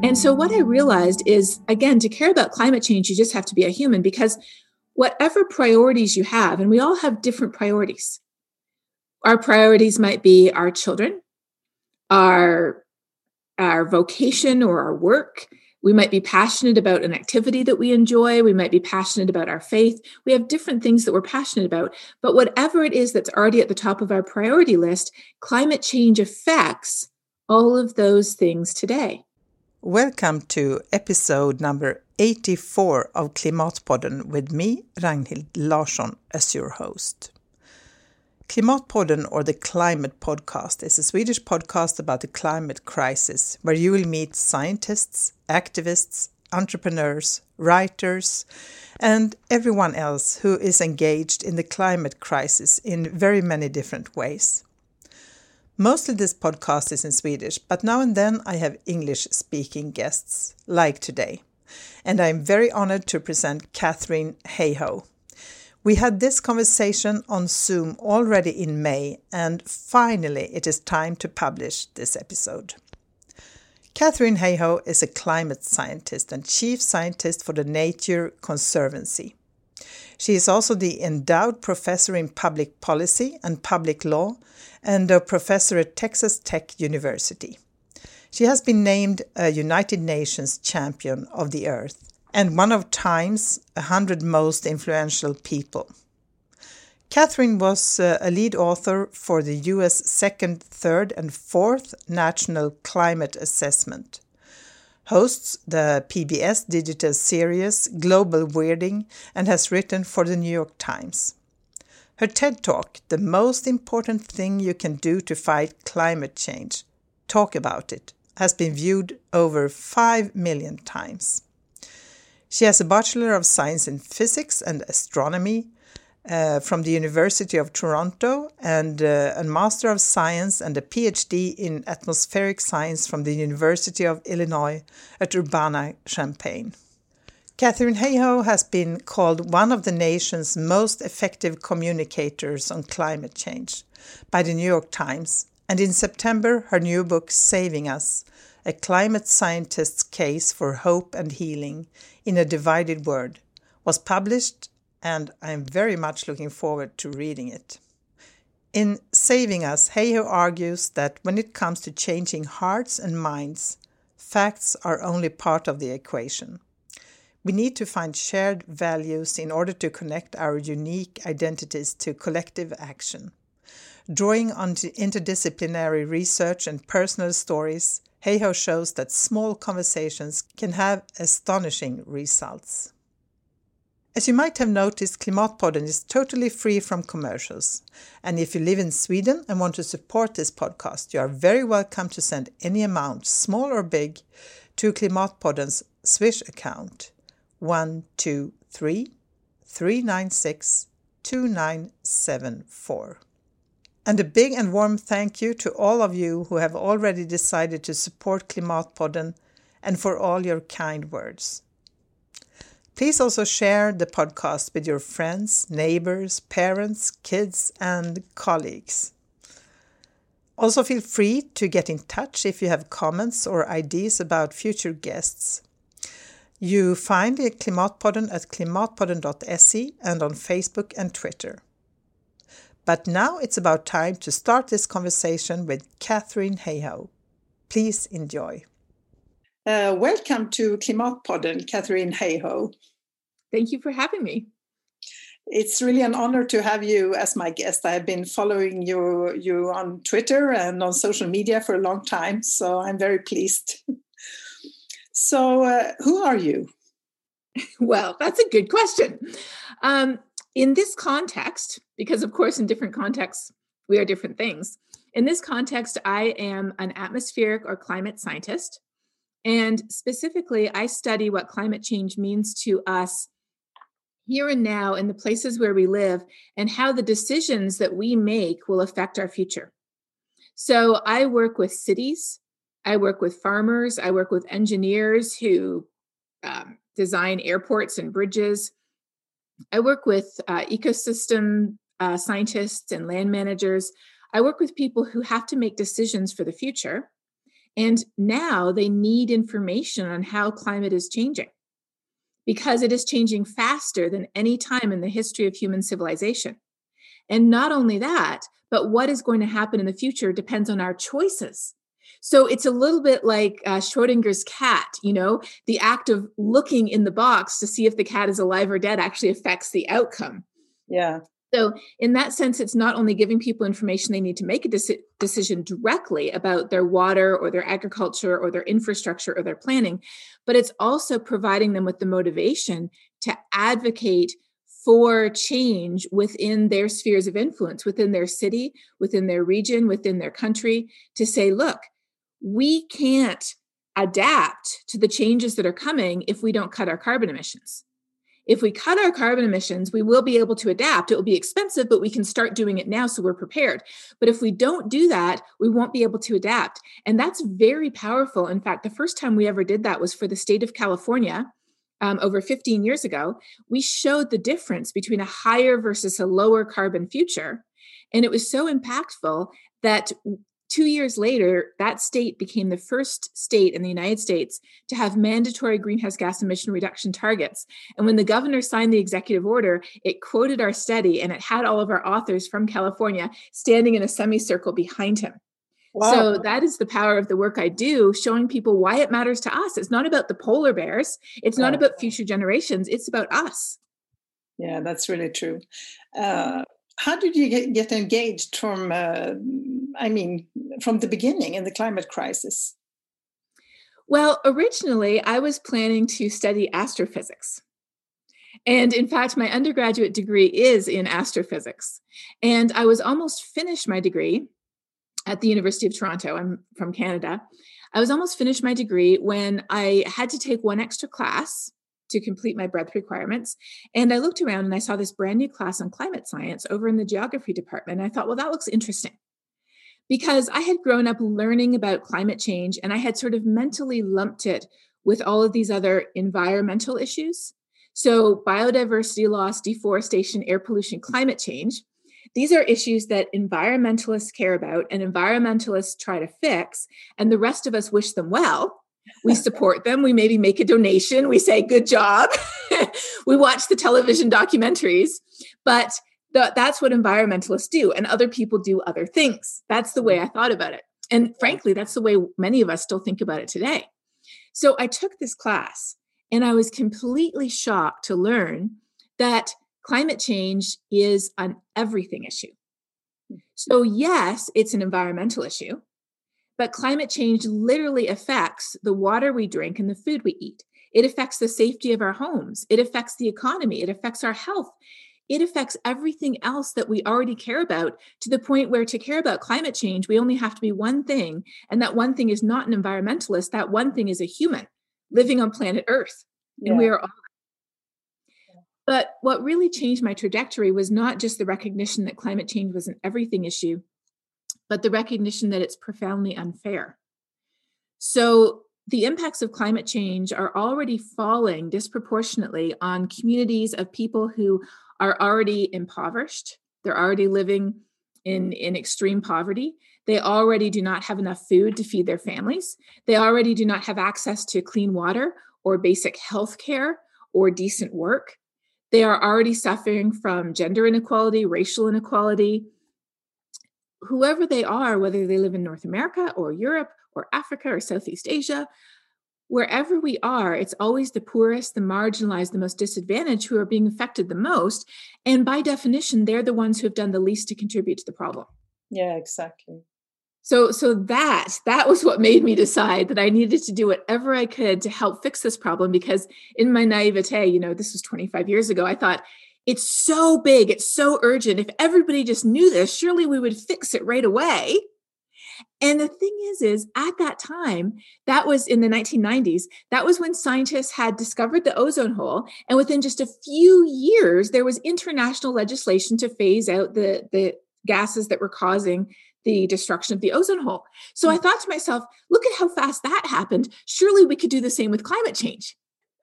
And so, what I realized is again, to care about climate change, you just have to be a human because whatever priorities you have, and we all have different priorities. Our priorities might be our children, our, our vocation or our work. We might be passionate about an activity that we enjoy. We might be passionate about our faith. We have different things that we're passionate about. But whatever it is that's already at the top of our priority list, climate change affects all of those things today. Welcome to episode number 84 of Klimatpodden with me, Ragnhild Larsson, as your host. Klimatpodden, or the Climate Podcast, is a Swedish podcast about the climate crisis where you will meet scientists, activists, entrepreneurs, writers, and everyone else who is engaged in the climate crisis in very many different ways. Mostly this podcast is in Swedish, but now and then I have English speaking guests, like today. And I'm very honored to present Katharine Hayhoe. We had this conversation on Zoom already in May, and finally it is time to publish this episode. Katharine Hayhoe is a climate scientist and chief scientist for the Nature Conservancy. She is also the endowed professor in public policy and public law and a professor at Texas Tech University. She has been named a United Nations Champion of the Earth and one of Time's 100 most influential people. Katharine was uh, a lead author for the US second, third, and fourth National Climate Assessment, hosts the PBS digital series Global Weirding, and has written for the New York Times. Her TED Talk, The Most Important Thing You Can Do to Fight Climate Change, Talk About It, has been viewed over 5 million times. She has a Bachelor of Science in Physics and Astronomy uh, from the University of Toronto and uh, a Master of Science and a PhD in Atmospheric Science from the University of Illinois at Urbana-Champaign. Katharine Hayhoe has been called one of the nation's most effective communicators on climate change by the New York Times, and in September, her new book, Saving Us A Climate Scientist's Case for Hope and Healing in a Divided World, was published, and I am very much looking forward to reading it. In Saving Us, Hayhoe argues that when it comes to changing hearts and minds, facts are only part of the equation. We need to find shared values in order to connect our unique identities to collective action. Drawing on interdisciplinary research and personal stories, Hayhoe shows that small conversations can have astonishing results. As you might have noticed, Klimatpodden is totally free from commercials. And if you live in Sweden and want to support this podcast, you are very welcome to send any amount, small or big, to Klimatpodden's Swish account one two three three nine six two nine seven four. And a big and warm thank you to all of you who have already decided to support Klimatpodden and for all your kind words. Please also share the podcast with your friends, neighbors, parents, kids, and colleagues. Also, feel free to get in touch if you have comments or ideas about future guests. You find the Klimatpodden at klimatpodden.se and on Facebook and Twitter. But now it's about time to start this conversation with Katharine Hayhoe. Please enjoy. Uh, welcome to Klimatpodden, Katharine Hayhoe. Thank you for having me. It's really an honor to have you as my guest. I have been following you, you on Twitter and on social media for a long time, so I'm very pleased. So, uh, who are you? Well, that's a good question. Um, in this context, because of course, in different contexts, we are different things. In this context, I am an atmospheric or climate scientist. And specifically, I study what climate change means to us here and now in the places where we live and how the decisions that we make will affect our future. So I work with cities, I work with farmers, I work with engineers who um, design airports and bridges. I work with uh, ecosystem uh, scientists and land managers. I work with people who have to make decisions for the future. And now they need information on how climate is changing because it is changing faster than any time in the history of human civilization. And not only that, but what is going to happen in the future depends on our choices. So it's a little bit like uh, Schrodinger's cat, you know, the act of looking in the box to see if the cat is alive or dead actually affects the outcome. Yeah. So, in that sense, it's not only giving people information they need to make a deci- decision directly about their water or their agriculture or their infrastructure or their planning, but it's also providing them with the motivation to advocate for change within their spheres of influence, within their city, within their region, within their country, to say, look, we can't adapt to the changes that are coming if we don't cut our carbon emissions if we cut our carbon emissions, we will be able to adapt. It will be expensive, but we can start doing it now so we're prepared. But if we don't do that, we won't be able to adapt. And that's very powerful. In fact, the first time we ever did that was for the state of California. Um, over 15 years ago, we showed the difference between a higher versus a lower carbon future. And it was so impactful that Two years later, that state became the first state in the United States to have mandatory greenhouse gas emission reduction targets. And when the governor signed the executive order, it quoted our study and it had all of our authors from California standing in a semicircle behind him. Wow. So that is the power of the work I do, showing people why it matters to us. It's not about the polar bears, it's not about future generations, it's about us. Yeah, that's really true. Uh, how did you get, get engaged from uh, i mean from the beginning in the climate crisis? Well originally i was planning to study astrophysics. And in fact my undergraduate degree is in astrophysics. And i was almost finished my degree at the university of toronto. I'm from canada. I was almost finished my degree when i had to take one extra class to complete my breadth requirements. And I looked around and I saw this brand new class on climate science over in the geography department. I thought, well, that looks interesting. Because I had grown up learning about climate change and I had sort of mentally lumped it with all of these other environmental issues. So, biodiversity loss, deforestation, air pollution, climate change. These are issues that environmentalists care about and environmentalists try to fix, and the rest of us wish them well we support them. We maybe make a donation. We say good job. We watch the television documentaries. But that's what environmentalists do and other people do other things. That's the way i thought about it. And frankly that's the way many of us still think about it today. So i took this class and i was completely shocked to learn that climate change is an everything issue. So yes it's an environmental issue but climate change literally affects the water we drink and the food we eat. It affects the safety of our homes. It affects the economy. It affects our health. It affects everything else that we already care about to the point where to care about climate change, we only have to be one thing. And that one thing is not an environmentalist. That one thing is a human living on planet Earth. Yeah. And we are all. But what really changed my trajectory was not just the recognition that climate change was an everything issue, but the recognition that it's profoundly unfair. So, the impacts of climate change are already falling disproportionately on communities of people who are already impoverished. They're already living in, in extreme poverty. They already do not have enough food to feed their families. They already do not have access to clean water or basic health care or decent work. They are already suffering from gender inequality, racial inequality, whoever they are, whether they live in North America or Europe or Africa or Southeast Asia, wherever we are, it's always the poorest, the marginalized, the most disadvantaged who are being affected the most. And by definition, they're the ones who have done the least to contribute to the problem. Yeah, exactly. So so that that was what made me decide that I needed to do whatever I could to help fix this problem because in my naivete, you know, this was 25 years ago, I thought it's so big, it's so urgent. If everybody just knew this, surely we would fix it right away. And the thing is, is at that time, that was in the 1990s, that was when scientists had discovered the ozone hole. And within just a few years, there was international legislation to phase out the, the gases that were causing the destruction of the ozone hole. So I hmm. thought to myself, look at how fast that happened. Surely we could do the same with climate change.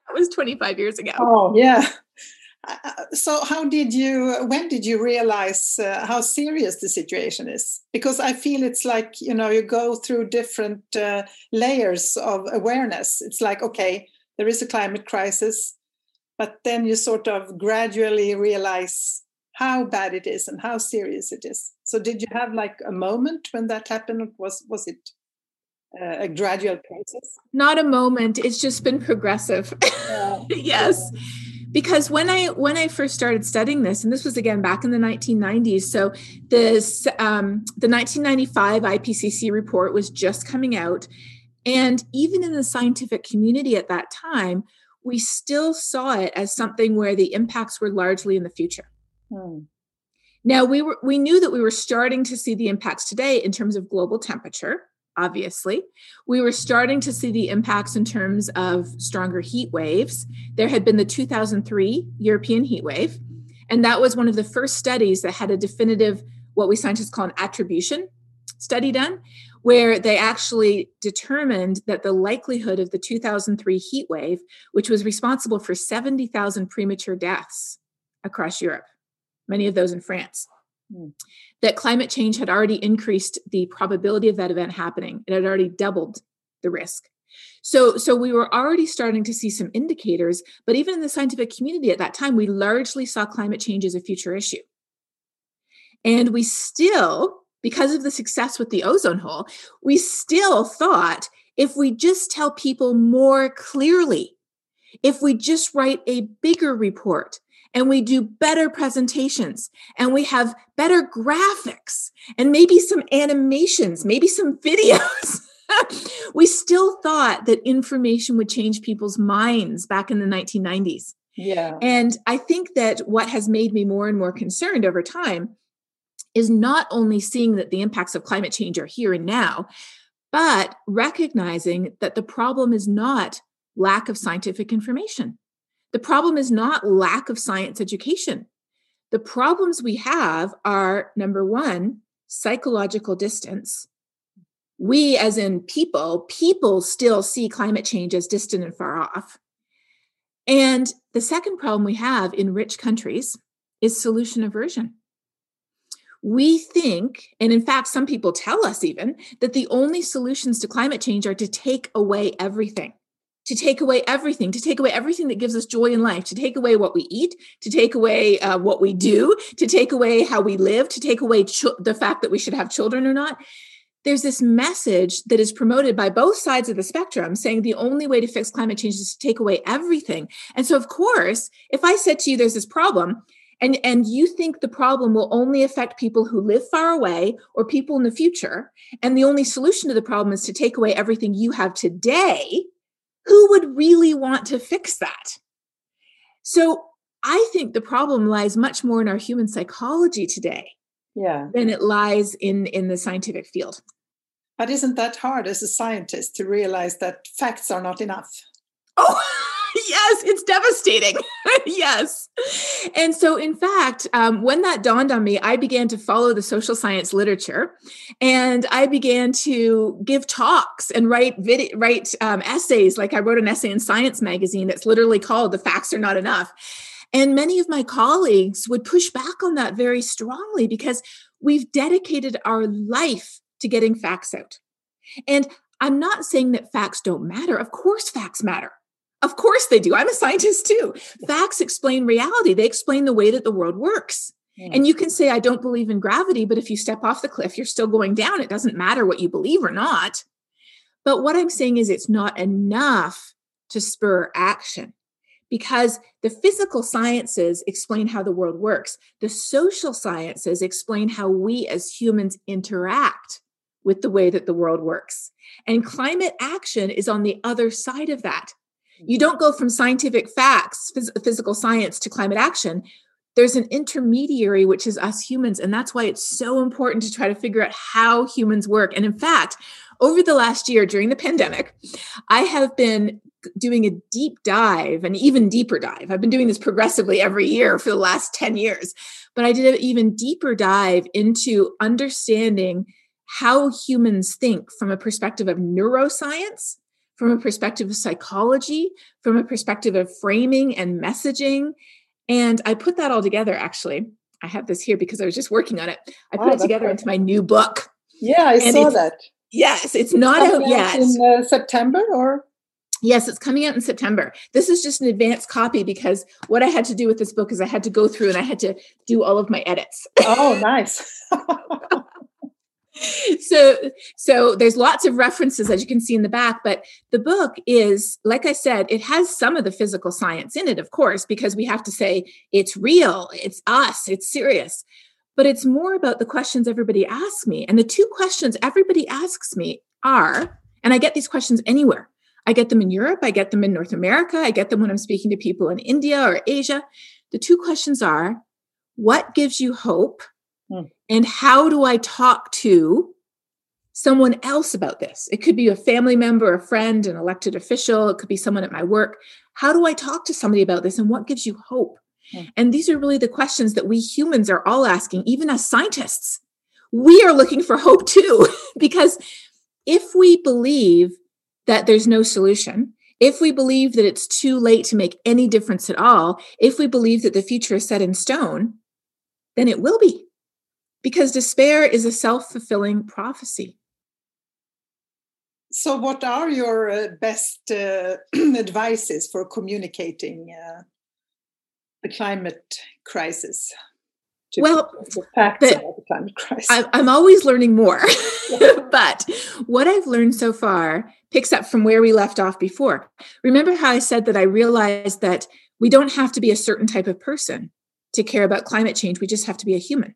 That was 25 years ago. Oh, yeah. So how did you when did you realize uh, how serious the situation is? Because i feel it's like you know you go through different uh, layers of awareness. It's like okay there is a climate crisis but then you sort of gradually realize how bad it is and how serious it is. So did you have like a moment when that happened? Was was it uh, a gradual process? Not a moment. It's just been progressive. Yeah. yes because when i when i first started studying this and this was again back in the 1990s so this um, the 1995 ipcc report was just coming out. And even in the scientific community at that time we still saw it as something where the impacts were largely in the future. Hmm. now we were we knew that we were starting to see the impacts today in terms of global temperature obviously. We were starting to see the impacts in terms of stronger heat waves. There had been the 2003 European heat wave, and that was one of the first studies that had a definitive, what we scientists call an attribution study done, where they actually determined that the likelihood of the 2003 heat wave, which was responsible for 70,000 premature deaths across Europe, many of those in France. Hmm. That climate change had already increased the probability of that event happening. It had already doubled the risk. So, so we were already starting to see some indicators, but even in the scientific community at that time, we largely saw climate change as a future issue. And we still, because of the success with the ozone hole, we still thought if we just tell people more clearly, if we just write a bigger report, and we do better presentations and we have better graphics and maybe some animations, maybe some videos. we still thought that information would change people's minds back in the 1990s. Yeah. And I think that what has made me more and more concerned over time is not only seeing that the impacts of climate change are here and now, but recognizing that the problem is not lack of scientific information. The problem is not lack of science education. The problems we have are number one, psychological distance. We, as in people, people still see climate change as distant and far off. And the second problem we have in rich countries is solution aversion. We think, and in fact, some people tell us even, that the only solutions to climate change are to take away everything to take away everything, to take away everything that gives us joy in life, to take away what we eat, to take away uh, what we do, to take away how we live, to take away ch- the fact that we should have children or not. There's this message that is promoted by both sides of the spectrum saying the only way to fix climate change is to take away everything. And so, of course, if I said to you, there's this problem, and, and you think the problem will only affect people who live far away or people in the future, and the only solution to the problem is to take away everything you have today, who would really want to fix that? So I think the problem lies much more in our human psychology today yeah. than it lies in, in the scientific field. But isn't that hard as a scientist to realize that facts are not enough? Oh, yes, it's devastating. yes. And so, in fact, um, when that dawned on me, I began to follow the social science literature and I began to give talks and write write um, essays. Like I wrote an essay in Science magazine that's literally called The Facts Are Not Enough. And many of my colleagues would push back on that very strongly because we've dedicated our life to getting facts out. And I'm not saying that facts don't matter. Of course, facts matter. Of course they do. I'm a scientist too. Facts explain reality, they explain the way that the world works. Hmm. And you can say, I don't believe in gravity, but if you step off the cliff, you're still going down. It doesn't matter what you believe or not. But what I'm saying is, it's not enough to spur action because the physical sciences explain how the world works, the social sciences explain how we as humans interact with the way that the world works. And climate action is on the other side of that. You don't go from scientific facts, phys- physical science to climate action. There's an intermediary, which is us humans. And that's why it's so important to try to figure out how humans work. And in fact, over the last year during the pandemic, I have been doing a deep dive, an even deeper dive. I've been doing this progressively every year for the last 10 years, but I did an even deeper dive into understanding how humans think from a perspective of neuroscience from a perspective of psychology, from a perspective of framing and messaging, And I put that all together actually. I have this here because I was just working on it. I put it together into my new book. Yeah, I and saw that. Yes, it's not out yet. In uh, September or? Yes, it's coming out in September. This is just an advanced copy because what I had to do with this book is I had to go through and I had to do all of my edits. Oh, nice. so so there's lots of references as you can see in the back but the book is like i said it has some of the physical science in it of course because we have to say it's real it's us it's serious. But it's more about the questions everybody asks me and the two questions everybody asks me are and i get these questions anywhere. I get them in europe i get them in north america i get them when i'm speaking to people in india or asia. The two questions are what gives you hope Hmm. And how do I talk to someone else about this? It could be a family member, a friend, an elected official, it could be someone at my work. How do I talk to somebody about this and what gives you hope? Hmm. And these are really the questions that we humans are all asking, even as scientists. We are looking for hope too, because if we believe that there's no solution, if we believe that it's too late to make any difference at all, if we believe that the future is set in stone, then it will be because despair is a self fulfilling prophecy. So, what are your uh, best uh, advices for communicating uh, the climate crisis? well, the facts the, about the climate crisis. I, I'm always learning more, but what I've learned so far picks up from where we left off before. Remember how I said that I realized that we don't have to be a certain type of person to care about climate change. We just have to be a human.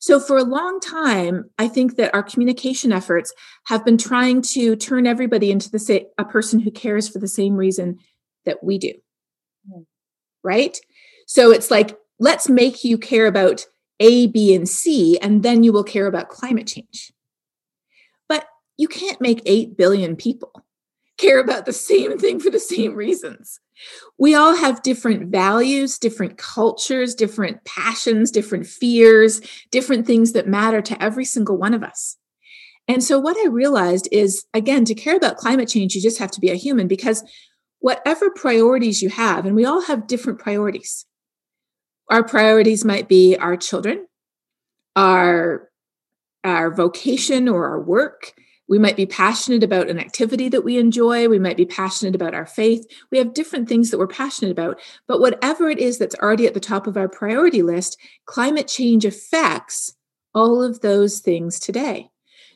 So, for a long time, I think that our communication efforts have been trying to turn everybody into the sa- a person who cares for the same reason that we do. Mm. Right? So, it's like, let's make you care about A, B, and C, and then you will care about climate change. But you can't make 8 billion people care about the same thing for the same reasons we all have different values, different cultures, different passions, different fears, different things that matter to every single one of us. And so, what I realized is again, to care about climate change, you just have to be a human because whatever priorities you have, and we all have different priorities. Our priorities might be our children, our, our vocation or our work, we might be passionate about an activity that we enjoy. We might be passionate about our faith. We have different things that we're passionate about. But whatever it is that's already at the top of our priority list, climate change affects all of those things today.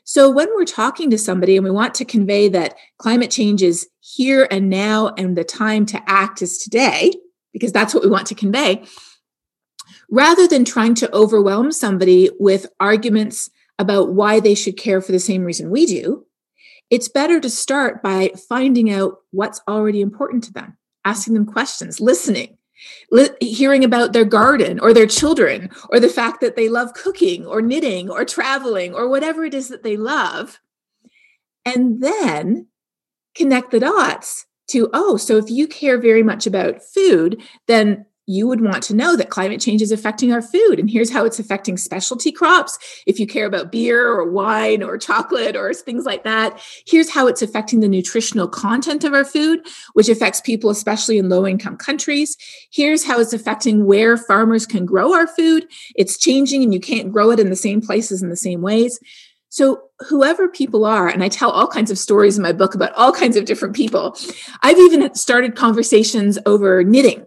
So when we're talking to somebody and we want to convey that climate change is here and now and the time to act is today, because that's what we want to convey, rather than trying to overwhelm somebody with arguments about why they should care for the same reason we do, it's better to start by finding out what's already important to them, asking them questions, listening, li- hearing about their garden or their children or the fact that they love cooking or knitting or traveling or whatever it is that they love. And then connect the dots to, oh, so if you care very much about food, then you would want to know that climate change is affecting our food. And here's how it's affecting specialty crops. If you care about beer or wine or chocolate or things like that, here's how it's affecting the nutritional content of our food, which affects people, especially in low income countries. Here's how it's affecting where farmers can grow our food. It's changing and you can't grow it in the same places in the same ways. So, whoever people are, and I tell all kinds of stories in my book about all kinds of different people. I've even started conversations over knitting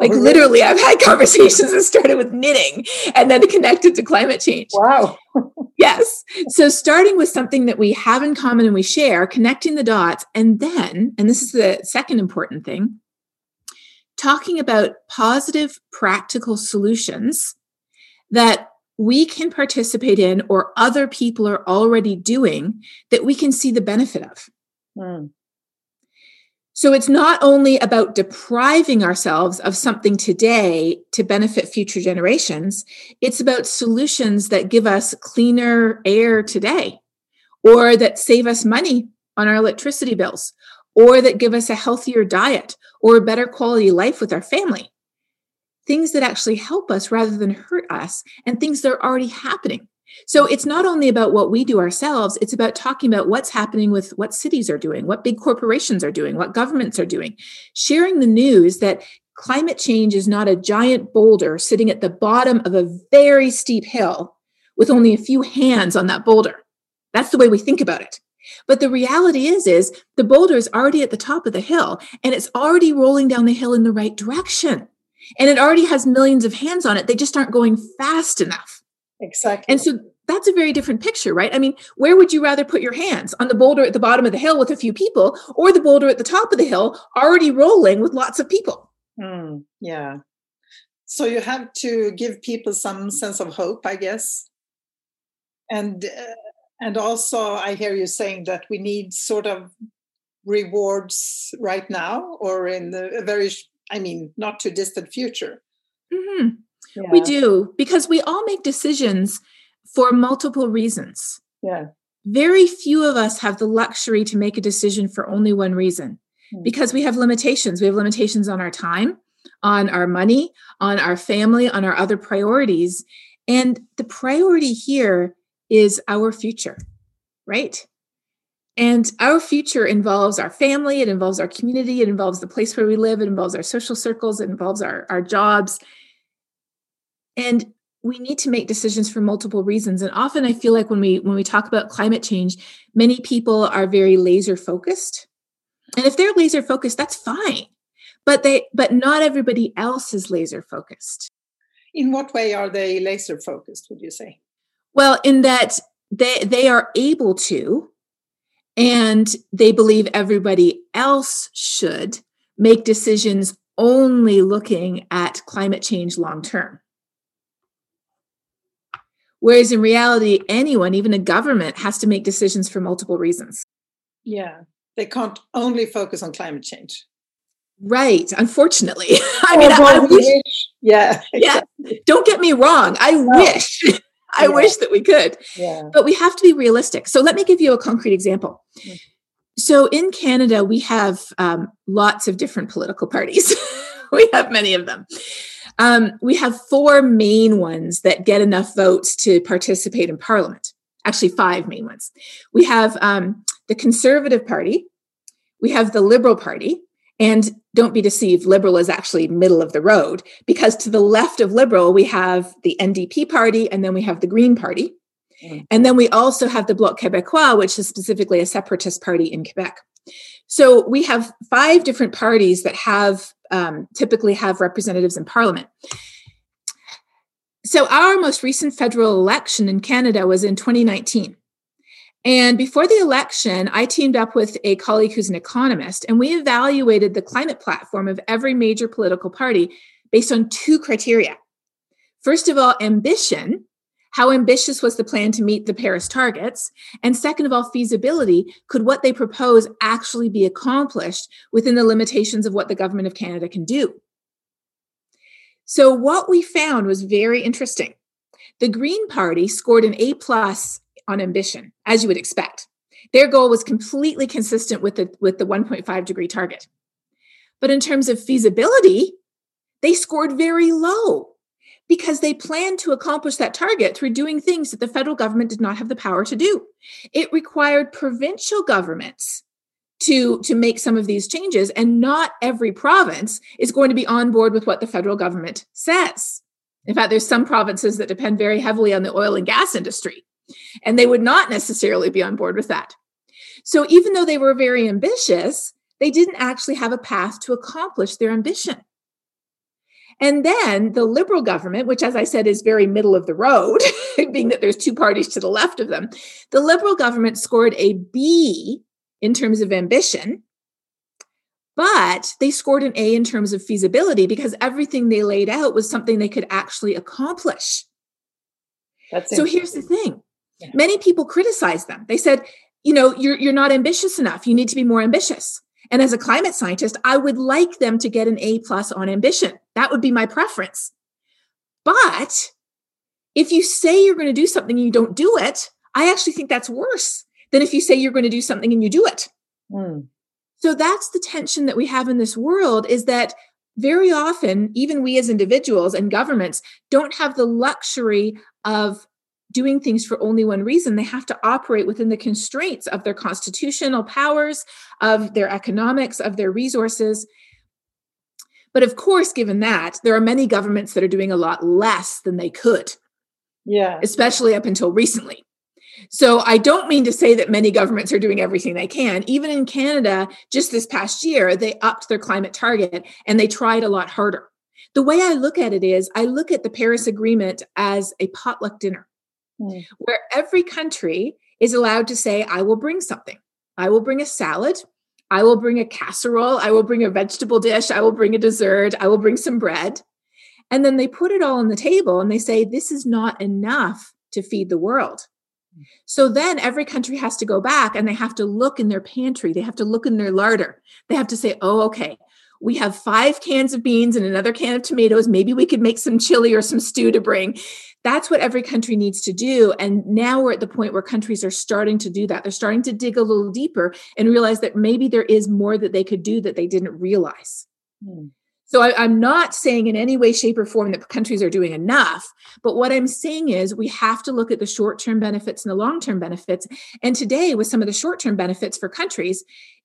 like oh, literally, I've had conversations that started with knitting and then connected to climate change. Wow. yes. So starting with something that we have in common and we share, connecting the dots, and then, and this is the second important thing, talking about positive, practical solutions that we can participate in or other people are already doing that we can see the benefit of. Mm. So it's not only about depriving ourselves of something today to benefit future generations, it's about solutions that give us cleaner air today, or that save us money on our electricity bills, or that give us a healthier diet or a better quality life with our family. Things that actually help us rather than hurt us, and things that are already happening. So it's not only about what we do ourselves, it's about talking about what's happening with what cities are doing, what big corporations are doing, what governments are doing, sharing the news that climate change is not a giant boulder sitting at the bottom of a very steep hill with only a few hands on that boulder. That's the way we think about it. But the reality is is the boulder is already at the top of the hill and it's already rolling down the hill in the right direction. And it already has millions of hands on it. They just aren't going fast enough. Exactly. And so that's a very different picture, right? I mean, where would you rather put your hands? On the boulder at the bottom of the hill with a few people, or the boulder at the top of the hill already rolling with lots of people? Mm, yeah. So you have to give people some sense of hope, I guess. And uh, and also, I hear you saying that we need sort of rewards right now, or in the very, I mean, not too distant future. Mm-hmm. Yeah. We do because we all make decisions for multiple reasons. Yeah. Very few of us have the luxury to make a decision for only one reason mm-hmm. because we have limitations. We have limitations on our time, on our money, on our family, on our other priorities. And the priority here is our future, right? And our future involves our family, it involves our community, it involves the place where we live, it involves our social circles, it involves our, our jobs. And we need to make decisions for multiple reasons. And often i feel like when we when we talk about climate change many people are very laser focused. And if they're laser focused that's fine. But they but not everybody else is laser focused. In what way are they laser focused would you say? Well in that they they are able to and they believe everybody else should make decisions only looking at climate change long term Whereas in reality, anyone, even a government, has to make decisions for multiple reasons. Yeah. They can't only focus on climate change. Right. Unfortunately. I mean, oh, I, wish, yeah. Exactly. Yeah. Don't get me wrong. I no. wish. I yeah. wish that we could. Yeah. But we have to be realistic. So let me give you a concrete example. Mm-hmm. So in Canada, we have um, lots of different political parties. we have many of them. Um, we have four main ones that get enough votes to participate in parliament. Actually, five main ones. We have um, the Conservative Party, we have the Liberal Party, and don't be deceived, Liberal is actually middle of the road because to the left of Liberal, we have the NDP Party and then we have the Green Party. Mm. And then we also have the Bloc Québécois, which is specifically a separatist party in Quebec. So we have five different parties that have um, typically have representatives in parliament. So, our most recent federal election in Canada was in 2019. And before the election, I teamed up with a colleague who's an economist, and we evaluated the climate platform of every major political party based on two criteria. First of all, ambition, how ambitious was the plan to meet the Paris targets? And second of all, feasibility. Could what they propose actually be accomplished within the limitations of what the government of Canada can do? So, what we found was very interesting. The Green Party scored an A plus on ambition, as you would expect. Their goal was completely consistent with the, with the 1.5 degree target. But in terms of feasibility, they scored very low because they planned to accomplish that target through doing things that the federal government did not have the power to do. It required provincial governments to, to make some of these changes, and not every province is going to be on board with what the federal government says. In fact, there's some provinces that depend very heavily on the oil and gas industry, and they would not necessarily be on board with that. So, even though they were very ambitious, they didn't actually have a path to accomplish their ambition. And then the liberal government, which, as I said, is very middle of the road, being that there's two parties to the left of them, the liberal government scored a B in terms of ambition, but they scored an A in terms of feasibility because everything they laid out was something they could actually accomplish. That's so here's the thing yeah. many people criticized them. They said, you know, you're, you're not ambitious enough. You need to be more ambitious. And as a climate scientist, I would like them to get an A plus on ambition. That would be my preference. But if you say you're going to do something and you don't do it, I actually think that's worse than if you say you're going to do something and you do it. Mm. So that's the tension that we have in this world is that very often, even we as individuals and governments don't have the luxury of doing things for only one reason. They have to operate within the constraints of their constitutional powers, of their economics, of their resources. But of course, given that, there are many governments that are doing a lot less than they could. Yeah. Especially up until recently. So I don't mean to say that many governments are doing everything they can. Even in Canada, just this past year, they upped their climate target and they tried a lot harder. The way I look at it is I look at the Paris Agreement as a potluck dinner mm. where every country is allowed to say, I will bring something. I will bring a salad. I will bring a casserole. I will bring a vegetable dish. I will bring a dessert. I will bring some bread. And then they put it all on the table and they say, this is not enough to feed the world. So then every country has to go back and they have to look in their pantry. They have to look in their larder. They have to say, oh, okay, we have five cans of beans and another can of tomatoes. Maybe we could make some chili or some stew to bring. That's what every country needs to do. And now we're at the point where countries are starting to do that. They're starting to dig a little deeper and realize that maybe there is more that they could do that they didn't realize. Hmm. So I, am not saying in any way, shape, or form that countries are doing enough. But what I'm saying is we have to look at the short term benefits and the long term benefits. And today, with some of the short term benefits for countries,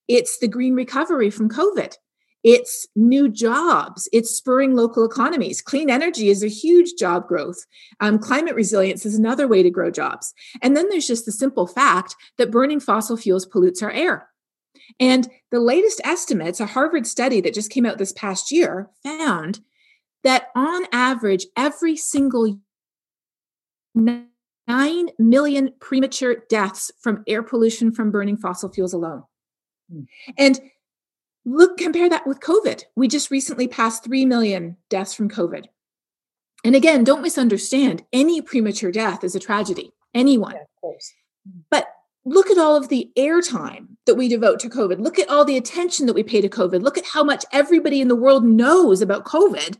it's the green recovery from COVID. It's new jobs. It's spurring local economies. Clean energy is a huge job growth. Um, climate resilience is another way to grow jobs. And then there's just the simple fact that burning fossil fuels pollutes our air. And the latest estimates, a Harvard study that just came out this past year, found that on average, every single 9 million premature deaths from air pollution from burning fossil fuels alone. Mm. And look, compare that with COVID. We just recently passed 3 million deaths from COVID. And again, don't misunderstand, any premature death is a tragedy, anyone. Yeah, but look at all of the airtime that we devote to COVID. Look at all the attention that we pay to COVID. Look at how much everybody in the world knows about COVID.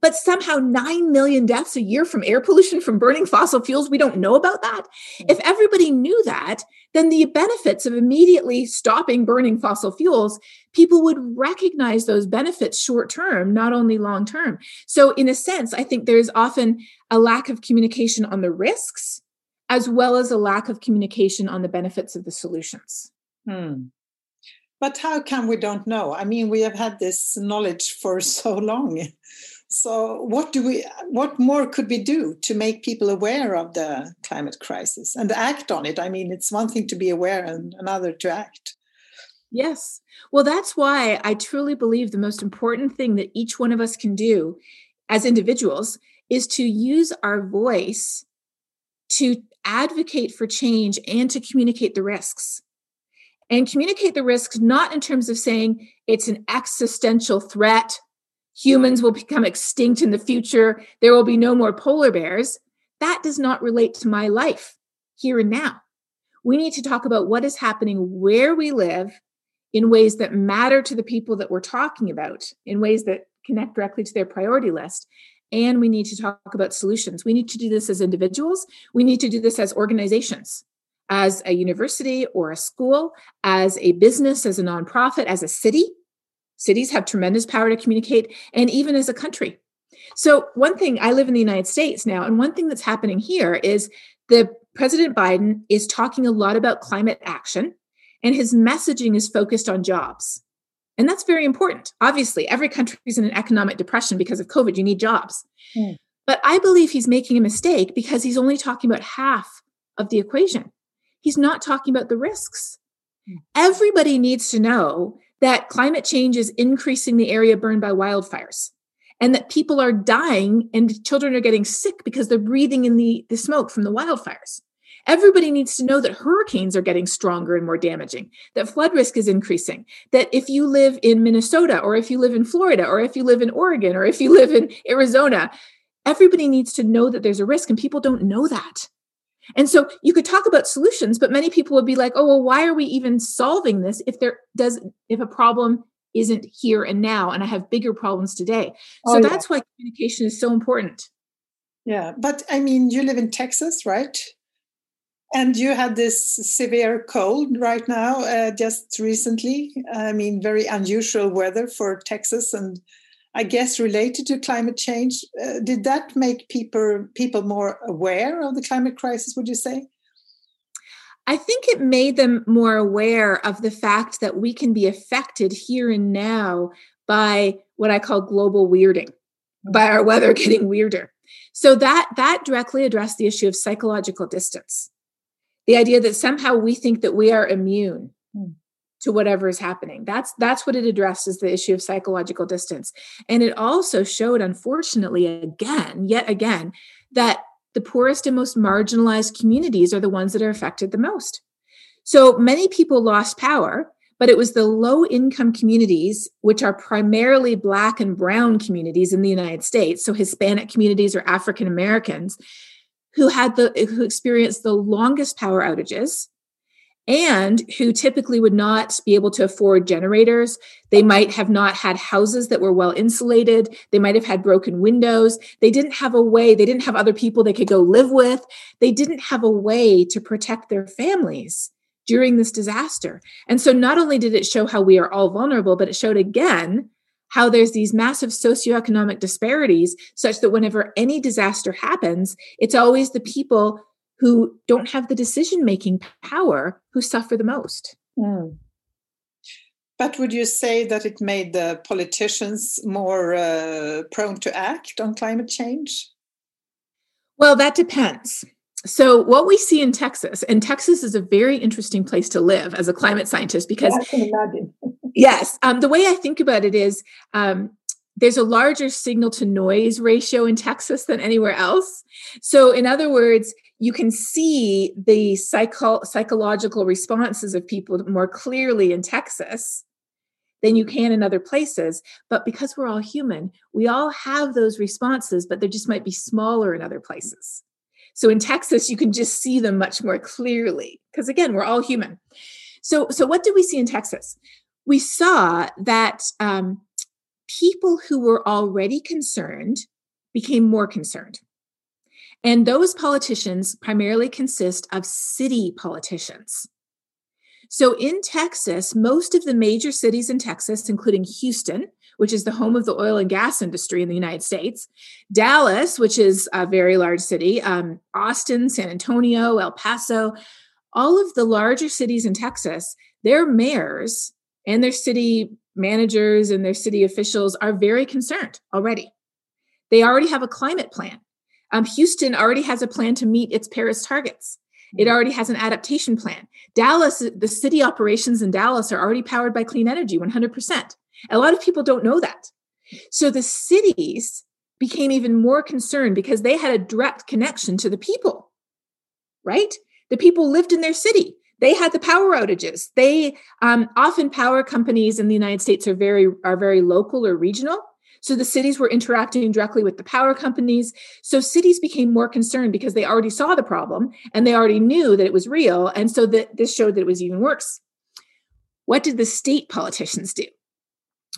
But somehow 9 million deaths a year from air pollution from burning fossil fuels, we don't know about that. Mm-hmm. If everybody knew that, then the benefits of immediately stopping burning fossil fuels, people would recognize those benefits short term, not only long term. So, in a sense, I think there's often a lack of communication on the risks as well as a lack of communication on the benefits of the solutions. Hmm. But how come we don't know? I mean, we have had this knowledge for so long. So, what do we? What more could we do to make people aware of the climate crisis and act on it? I mean, it's one thing to be aware and another to act. Yes. Well, that's why I truly believe the most important thing that each one of us can do as individuals is to use our voice to advocate for change and to communicate the risks. And communicate the risks not in terms of saying it's an existential threat, humans will become extinct in the future, there will be no more polar bears. That does not relate to my life here and now. We need to talk about what is happening where we live in ways that matter to the people that we're talking about, in ways that connect directly to their priority list and we need to talk about solutions. We need to do this as individuals, we need to do this as organizations, as a university or a school, as a business, as a nonprofit, as a city. Cities have tremendous power to communicate, and even as a country. So, one thing I live in the United States now, and one thing that's happening here is the President Biden is talking a lot about climate action, and his messaging is focused on jobs. And that's very important. Obviously, every country is in an economic depression because of COVID. You need jobs. Mm. But I believe he's making a mistake because he's only talking about half of the equation. He's not talking about the risks. Mm. Everybody needs to know that climate change is increasing the area burned by wildfires and that people are dying and children are getting sick because they're breathing in the, the smoke from the wildfires. Everybody needs to know that hurricanes are getting stronger and more damaging, that flood risk is increasing, that if you live in Minnesota or if you live in Florida or if you live in Oregon or if you live in Arizona, everybody needs to know that there's a risk and people don't know that. And so you could talk about solutions, but many people would be like, oh, well, why are we even solving this if there does if a problem isn't here and now and I have bigger problems today? So oh, that's yeah. why communication is so important. Yeah, but I mean, you live in Texas, right? And you had this severe cold right now, uh, just recently. I mean, very unusual weather for Texas, and I guess related to climate change. Uh, did that make people people more aware of the climate crisis? Would you say? I think it made them more aware of the fact that we can be affected here and now by what I call global weirding by our weather getting weirder. So that that directly addressed the issue of psychological distance. The idea that somehow we think that we are immune mm. To whatever is happening. That's that's what it addresses the issue of psychological distance. And it also showed unfortunately again, yet again, that the poorest and most marginalized communities are the ones that are affected the most. So many people lost power but it was the low income communities, which are primarily Black and Brown communities in the United States, so Hispanic communities or African Americans, who had the who experienced the longest power outages and who typically would not be able to afford generators. They might have not had houses that were well insulated. They might have had broken windows. They didn't have a way, they didn't have other people they could go live with. They didn't have a way to protect their families during this disaster. And so not only did it show how we are all vulnerable, but it showed again how there's these massive socioeconomic disparities such that whenever any disaster happens, it's always the people who don't have the decision making power who suffer the most. Mm. But would you say that it made the politicians more uh, prone to act on climate change? Well, that depends. So, what we see in Texas, and Texas is a very interesting place to live as a climate scientist because, yeah, I can imagine. yes, um, the way I think about it is um, there's a larger signal to noise ratio in Texas than anywhere else. So, in other words, you can see the psycho- psychological responses of people more clearly in Texas than you can in other places. But because we're all human, we all have those responses, but they just might be smaller in other places. So in Texas, you can just see them much more clearly because again, we're all human. So, so what did we see in Texas? We saw that um, people who were already concerned became more concerned. And those politicians primarily consist of city politicians. So in Texas, most of the major cities in Texas, including Houston, which is the home of the oil and gas industry in the United States, Dallas, which is a very large city, um, Austin, San Antonio, El Paso, all of the larger cities in Texas, their mayors and their city managers and their city officials are very concerned already. They already have a climate plan. Um, Houston already has a plan to meet its Paris targets. It mm. already has an adaptation plan. Dallas, the city operations in Dallas are already powered by clean energy 100%. A lot of people don't know that. So the cities became even more concerned because they had a direct connection to the people, right? The people lived in their city. They had the power outages. They um, often power companies in the United States are very are very local or regional. So the cities were interacting directly with the power companies. So cities became more concerned because they already saw the problem and they already knew that it was real. And so that this showed that it was even worse. What did the state politicians do?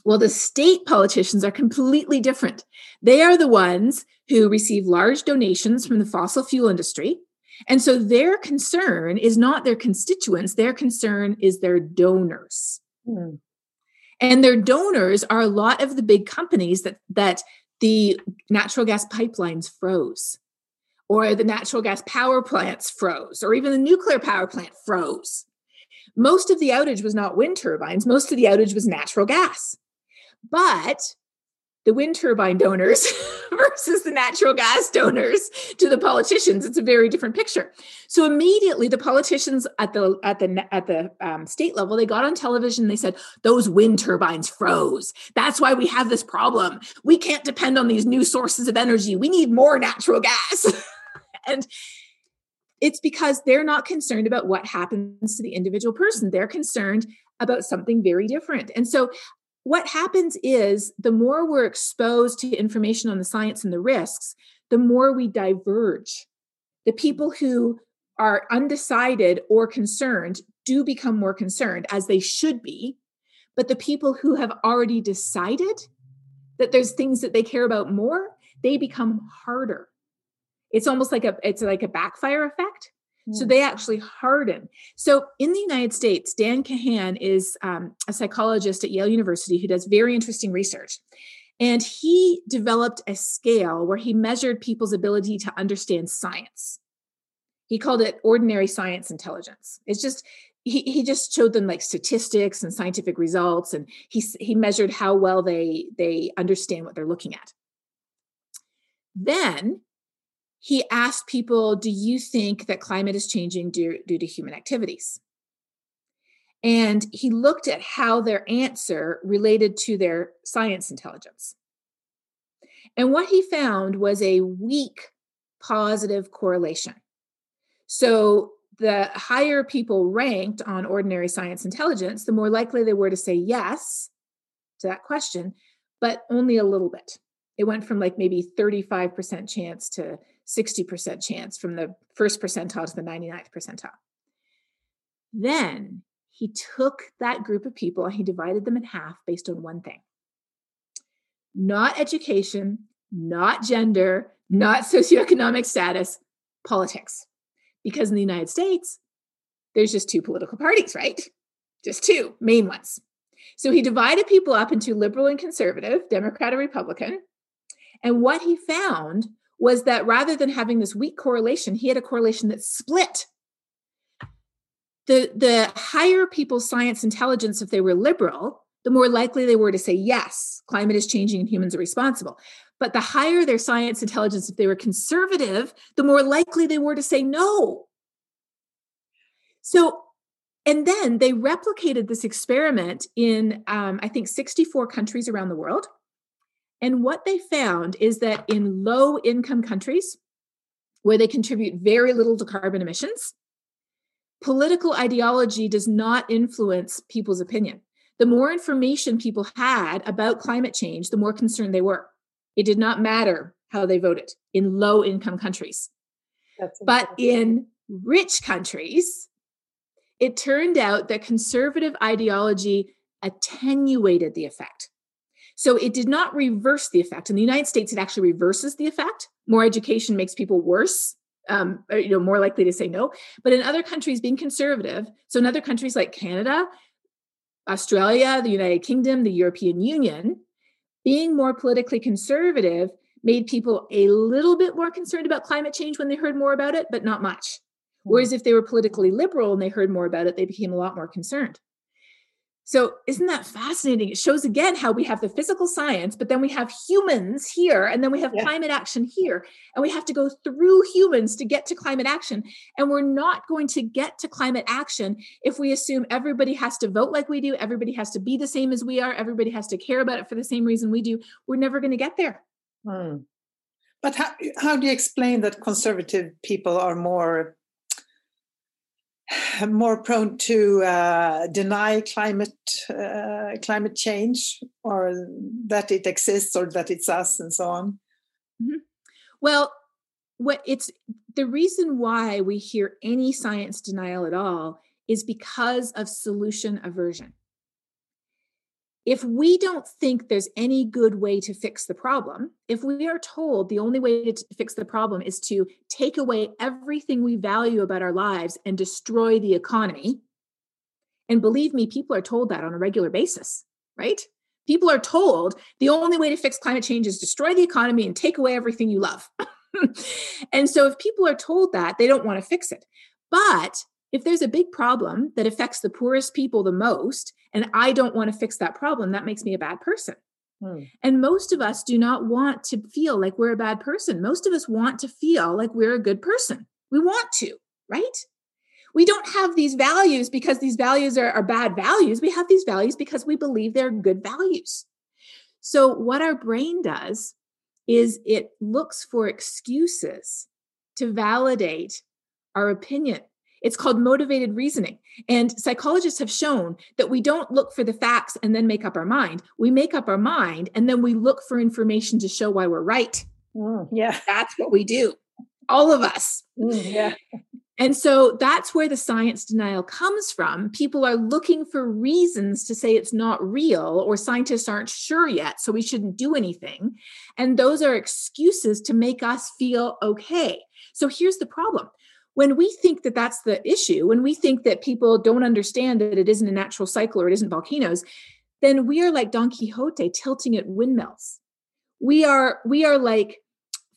Well, the state politicians are completely different. They are the ones who receive large donations from the fossil fuel industry. And so their concern is not their constituents, their concern is their donors. Hmm. And their donors are a lot of the big companies that, that the natural gas pipelines froze, or the natural gas power plants froze, or even the nuclear power plant froze. Most of the outage was not wind turbines, most of the outage was natural gas. But the wind turbine donors versus the natural gas donors to the politicians. It's a very different picture. So immediately the politicians at the at the at the um, state level they got on television they said those wind turbines froze. That's why we have this problem. We can't depend on these new sources of energy. We need more natural gas. And it's because they're not concerned about what happens to the individual person. They're concerned about something very different. And so what happens is the more we're exposed to information on the science and the risks, the more we diverge. The people who are undecided or concerned do become more concerned, as they should be. But the people who have already decided that there's things that they care about more, they become harder. It's almost like a it's like a backfire effect. So they actually harden. So in the United States, Dan Kahan is um, a psychologist at Yale University who does very interesting research. And he developed a scale where he measured people's ability to understand science. He called it ordinary science intelligence. It's just he, he just showed them like statistics and scientific results and he, he measured how well they they understand what they're looking at then he asked people do you think that climate is changing due, due to human activities? And he looked at how their answer related to their science intelligence. And what he found was a weak positive correlation. So the higher people ranked on ordinary science intelligence, the more likely they were to say yes to that question, but only a little bit. It went from like maybe 35% chance to 60% chance from the first percentile to the 99th percentile. Then he took that group of people and he divided them in half based on one thing not education, not gender, not socioeconomic status, politics because in the United States, there's just two political parties, right? Just two main ones. So he divided people up into liberal and conservative, Democrat and Republican. And what he found was that rather than having this weak correlation, he had a correlation that split. The, the higher people's science intelligence, if they were liberal, the more likely they were to say, yes, climate is changing and humans are responsible. But the higher their science intelligence, if they were conservative, the more likely they were to say no. So, and then they replicated this experiment in, um, I think, 64 countries around the world. And what they found is that in low income countries, where they contribute very little to carbon emissions, political ideology does not influence people's opinion. The more information people had about climate change, the more concerned they were. It did not matter how they voted in low income countries. but in rich countries, it turned out that conservative ideology attenuated the effect. So it did not reverse the effect. In the United States, it actually reverses the effect. More education makes people worse, um, you know, more likely to say no. But in other countries, being conservative, so in other countries like Canada, Australia, the United Kingdom, the European Union, being more politically conservative made people a little bit more concerned about climate change when they heard more about it, but not much. Hmm. Whereas if they were politically liberal and they heard more about it, they became a lot more concerned. So, isn't that fascinating? It shows again how we have the physical science, but then we have humans here, and then we have yeah. climate action here. And we have to go through humans to get to climate action. And we're not going to get to climate action if we assume everybody has to vote like we do, everybody has to be the same as we are, everybody has to care about it for the same reason we do. We're never going to get there. Hmm. But how, how do you explain that conservative people are more more prone to uh, deny climate uh, climate change or that it exists or that it's us and so on mm-hmm. well what it's the reason why we hear any science denial at all is because of solution aversion if we don't think there's any good way to fix the problem, if we are told the only way to fix the problem is to take away everything we value about our lives and destroy the economy, and believe me, people are told that on a regular basis, right? People are told the only way to fix climate change is destroy the economy and take away everything you love. and so if people are told that, they don't want to fix it. But if there's a big problem that affects the poorest people the most, and I don't want to fix that problem, that makes me a bad person. Hmm. And most of us do not want to feel like we're a bad person. Most of us want to feel like we're a good person. We want to, right? We don't have these values because these values are, are bad values. We have these values because we believe they're good values. So, what our brain does is it looks for excuses to validate our opinion it's called motivated reasoning. And psychologists have shown that we don't look for the facts and then make up our mind. We make up our mind and then we look for information to show why we're right. Mm, yeah. That's what we do. All of us. Mm, yeah. And so that's where the science denial comes from. People are looking for reasons to say it's not real, or scientists aren't sure yet, so we shouldn't do anything. And those are excuses to make us feel okay. So here's the problem when we think that that's the issue, when we think that people don't understand that it isn't a natural cycle or it isn't volcanoes, then we are like Don Quixote tilting at windmills. We are we are like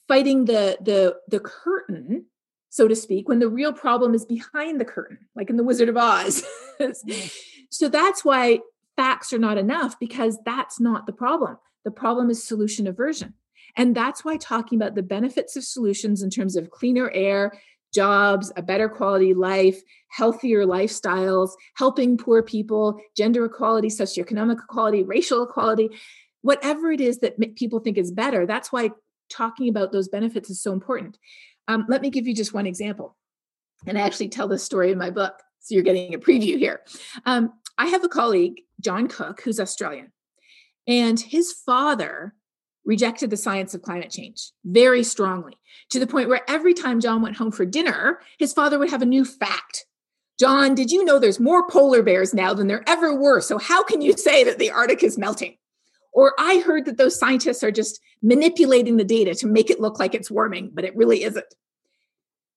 fighting the the the curtain so to speak, when the real problem is behind the curtain, like in The Wizard of Oz. Mm. so that's why facts are not enough because that's not the problem. The problem is solution aversion. And that's why talking about the benefits of solutions in terms of cleaner air, jobs, a better quality life, healthier lifestyles, helping poor people, gender equality, socioeconomic equality, racial equality, whatever it is that people think is better, that's why talking about those benefits is so important. Um, let me give you just one example. And I actually tell this story in my book. So you're getting a preview here. Um, I have a colleague, John Cook, who's Australian, and his father rejected the science of climate change very strongly to the point where every time John went home for dinner, his father would have a new fact. John, did you know there's more polar bears now than there ever were? So, how can you say that the Arctic is melting? Or I heard that those scientists are just manipulating the data to make it look like it's warming, but it really isn't.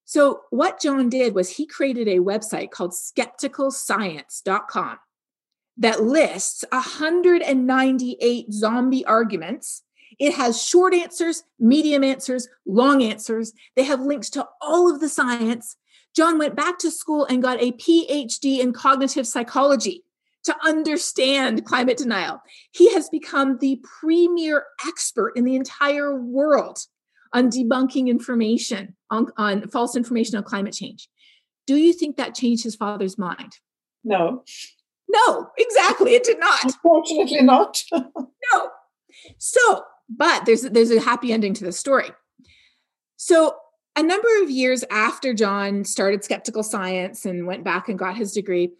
So, what John did was he created a website called skepticalscience.com that lists 198 zombie arguments. It has short answers, medium answers, long answers. They have links to all of the science. John went back to school and got a PhD in cognitive psychology to understand climate denial. He has become the premier expert in the entire world on debunking information, on, on false information on climate change. Do you think that changed his father's mind? No. No, exactly. It did not. Unfortunately, not. no. So, but there's there's a happy ending to the story. So, a number of years after John started skeptical science and went back and got his degree,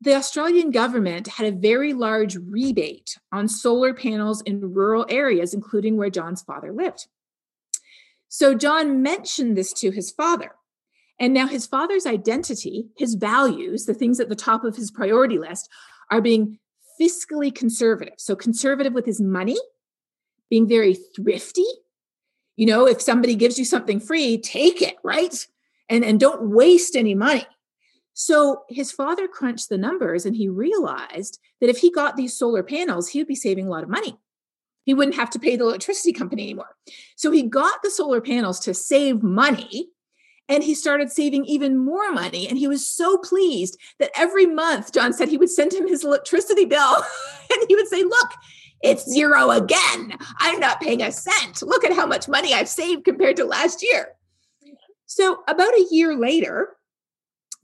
the Australian government had a very large rebate on solar panels in rural areas, including where John's father lived. So John mentioned this to his father. And now his father's identity, his values, the things at the top of his priority list, are being fiscally conservative. So conservative with his money, being very thrifty. You know, if somebody gives you something free, take it, right? And, and don't waste any money. So his father crunched the numbers and he realized that if he got these solar panels, he would be saving a lot of money. He wouldn't have to pay the electricity company anymore. So he got the solar panels to save money and he started saving even more money. And he was so pleased that every month, John said he would send him his electricity bill and he would say, Look, it's zero again. I'm not paying a cent. Look at how much money I've saved compared to last year. So, about a year later,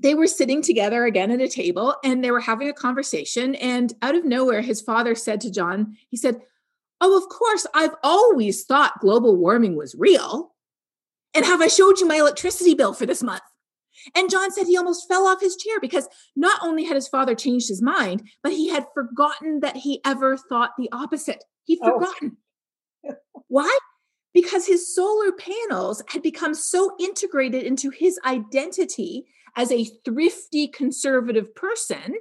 they were sitting together again at a table and they were having a conversation. And out of nowhere, his father said to John, he said, Oh, of course, I've always thought global warming was real. And have I showed you my electricity bill for this month? And John said he almost fell off his chair because not only had his father changed his mind, but he had forgotten that he ever thought the opposite. He'd oh. forgotten. Oh. Why? Because his solar panels had become so integrated into his identity as a thrifty conservative person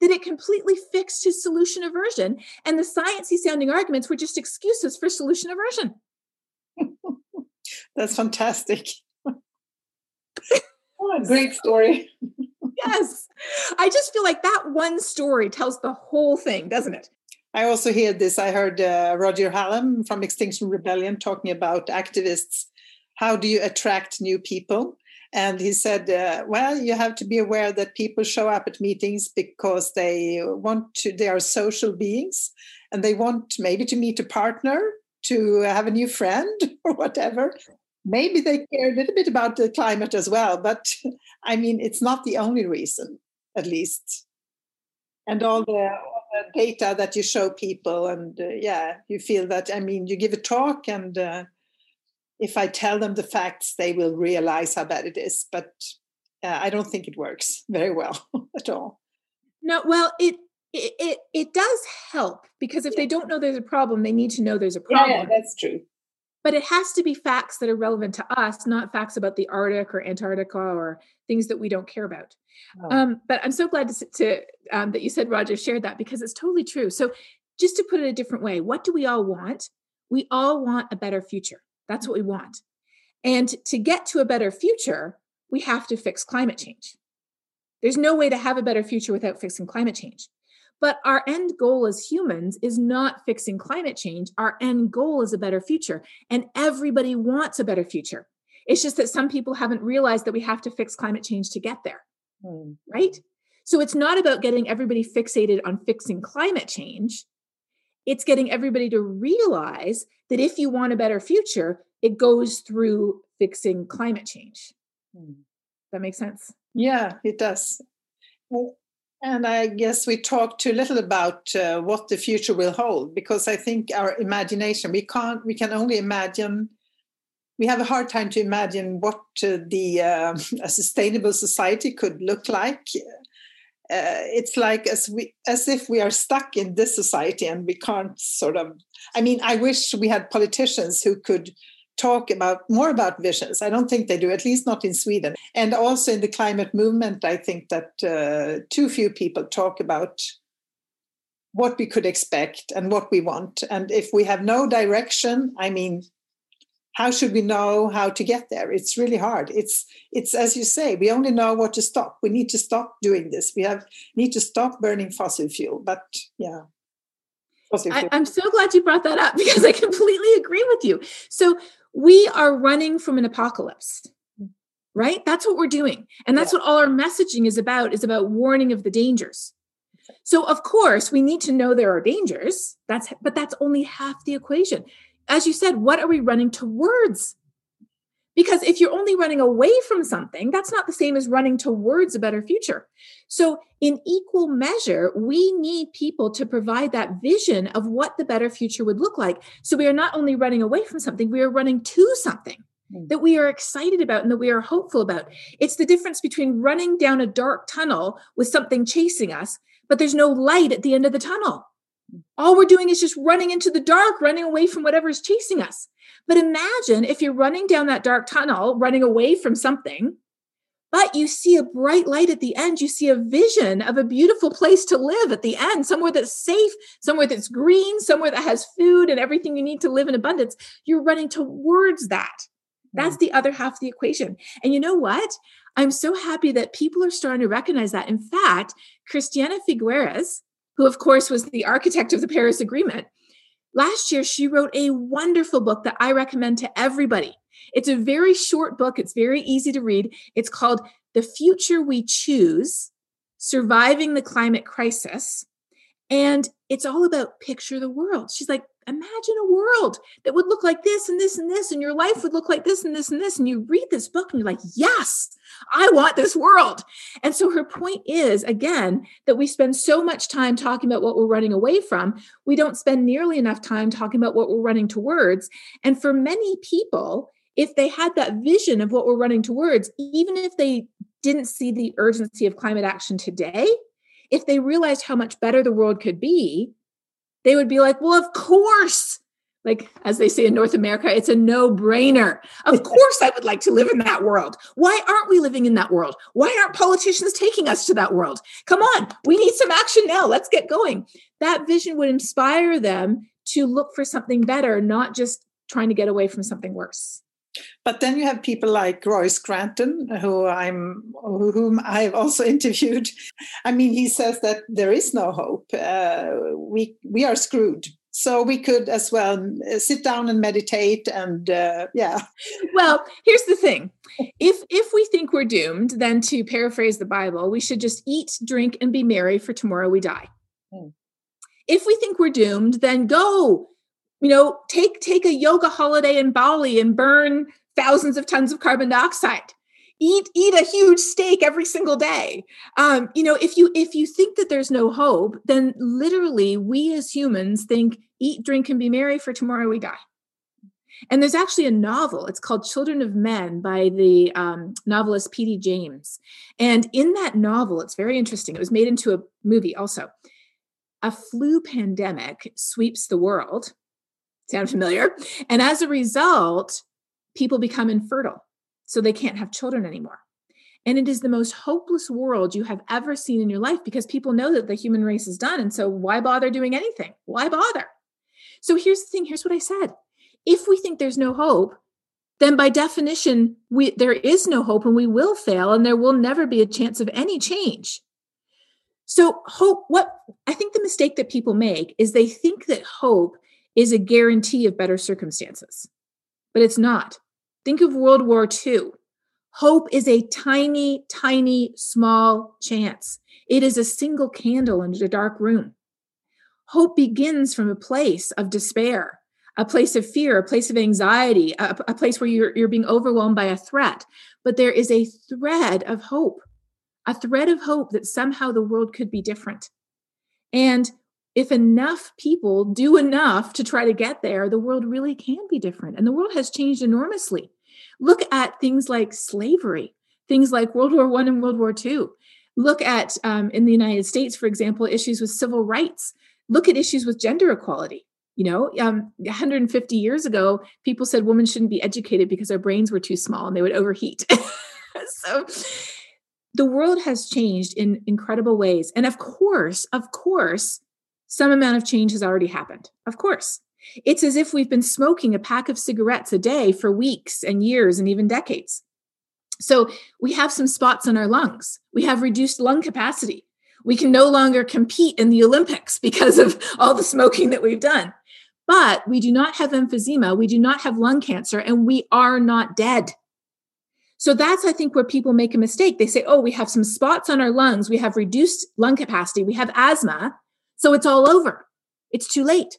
that it completely fixed his solution aversion. And the sciencey sounding arguments were just excuses for solution aversion. That's fantastic. Oh, great story. yes. I just feel like that one story tells the whole thing, doesn't it? I also hear this. I heard uh, Roger Hallam from Extinction Rebellion talking about activists. How do you attract new people? And he said, uh, well, you have to be aware that people show up at meetings because they want to, they are social beings and they want maybe to meet a partner, to have a new friend or whatever. Maybe they care a little bit about the climate as well, but I mean, it's not the only reason, at least. And all the, all the data that you show people, and uh, yeah, you feel that, I mean, you give a talk and uh, if I tell them the facts, they will realize how bad it is. But uh, I don't think it works very well at all. No, well, it it it, it does help because if they don't know there's a problem, they need to know there's a problem. Yeah, that's true. But it has to be facts that are relevant to us, not facts about the Arctic or Antarctica or things that we don't care about. Oh. Um, but I'm so glad to, to um, that you said Roger shared that because it's totally true. So, just to put it a different way, what do we all want? We all want a better future. That's what we want. And to get to a better future, we have to fix climate change. There's no way to have a better future without fixing climate change. But our end goal as humans is not fixing climate change. Our end goal is a better future. And everybody wants a better future. It's just that some people haven't realized that we have to fix climate change to get there. Mm. Right? So it's not about getting everybody fixated on fixing climate change. It's getting everybody to realize that if you want a better future, it goes through fixing climate change. Mm. That makes sense? Yeah, it does. And I guess we talked too little about uh, what the future will hold because I think our imagination, we can't, we can only imagine, we have a hard time to imagine what uh, the uh, a sustainable society could look like. Uh, it's like as we as if we are stuck in this society and we can't sort of i mean i wish we had politicians who could talk about more about visions. I don't think they do, at least not in Sweden. And also in the climate movement, I think that uh, too few people talk about what we could expect and what we want. And if we have no direction, I mean, how should we know how to get there? It's really hard. It's it's as you say, we only know what to stop. We need to stop doing this. We have need to stop burning fossil fuel. But yeah. I, I'm so glad you brought that up because I completely agree with you. So we are running from an apocalypse right? That's what we're doing and that's yeah. what all our messaging is about is about warning of the dangers. So of course we need to know there are dangers. That's but that's only half the equation. As you said what are we running towards because if you're only running away from something that's not the same as running towards a better future. So in equal measure we need people to provide that vision of what the better future would look like. So we are not only running away from something we are running to something hmm. that we are excited about and that we are hopeful about. It's the difference between running down a dark tunnel with something chasing us but there's no light at the end of the tunnel all we're doing is just running into the dark, running away from whatever is chasing us. But imagine if you're running down that dark tunnel, running away from something, but you see a bright light at the end. You see a vision of a beautiful place to live at the end, somewhere that's safe, somewhere that's green, somewhere that has food and everything you need to live in abundance. You're running towards that. That's mm. the other half of the equation. And you know what? I'm so happy that people are starting to recognize that. In fact, Christiana Figueres, who, of course, was the architect of the Paris Agreement. Last year, she wrote a wonderful book that I recommend to everybody. It's a very short book, it's very easy to read. It's called The Future We Choose Surviving the Climate Crisis. And it's all about picture the world. She's like, imagine a world that would look like this and this and this, and your life would look like this and this and this. And you read this book and you're like, yes, I want this world. And so her point is, again, that we spend so much time talking about what we're running away from, we don't spend nearly enough time talking about what we're running towards. And for many people, if they had that vision of what we're running towards, even if they didn't see the urgency of climate action today, if they realized how much better the world could be, they would be like, well, of course. Like, as they say in North America, it's a no brainer. Of course, I would like to live in that world. Why aren't we living in that world? Why aren't politicians taking us to that world? Come on, we need some action now. Let's get going. That vision would inspire them to look for something better, not just trying to get away from something worse. But then you have people like Roy Scranton, who I'm, whom I've also interviewed. I mean, he says that there is no hope. Uh, we we are screwed. So we could as well uh, sit down and meditate, and uh, yeah. Well, here's the thing: if if we think we're doomed, then to paraphrase the Bible, we should just eat, drink, and be merry, for tomorrow we die. Hmm. If we think we're doomed, then go you know take take a yoga holiday in bali and burn thousands of tons of carbon dioxide. Eat eat a huge steak every single day. Um, you know if you if you think that there's no hope then literally we as humans think eat drink and be merry for tomorrow we die. And there's actually a novel it's called children of men by the um, novelist pd james. And in that novel it's very interesting it was made into a movie also. A flu pandemic sweeps the world Sound familiar? And as a result, people become infertile. So they can't have children anymore. And it is the most hopeless world you have ever seen in your life because people know that the human race is done. And so why bother doing anything? Why bother? So here's the thing here's what I said. If we think there's no hope, then by definition, we, there is no hope and we will fail and there will never be a chance of any change. So, hope, what I think the mistake that people make is they think that hope is a guarantee of better circumstances, but it's not. Think of World War II. Hope is a tiny, tiny, small chance. It is a single candle in a dark room. Hope begins from a place of despair, a place of fear, a place of anxiety, a, a place where you're, you're being overwhelmed by a threat. But there is a thread of hope, a thread of hope that somehow the world could be different. And if enough people do enough to try to get there, the world really can be different. And the world has changed enormously. Look at things like slavery, things like World War One and World War Two. Look at um, in the United States, for example, issues with civil rights. Look at issues with gender equality. You know, um, 150 years ago, people said women shouldn't be educated because their brains were too small and they would overheat. so the world has changed in incredible ways. And of course, of course, some amount of change has already happened. Of course. It's as if we've been smoking a pack of cigarettes a day for weeks and years and even decades. So we have some spots on our lungs. We have reduced lung capacity. We can no longer compete in the Olympics because of all the smoking that we've done. But we do not have emphysema, we do not have lung cancer, and we are not dead. So that's, I think, where people make a mistake. They say, oh, we have some spots on our lungs, we have reduced lung capacity, we have asthma, so it's all over. It's too late.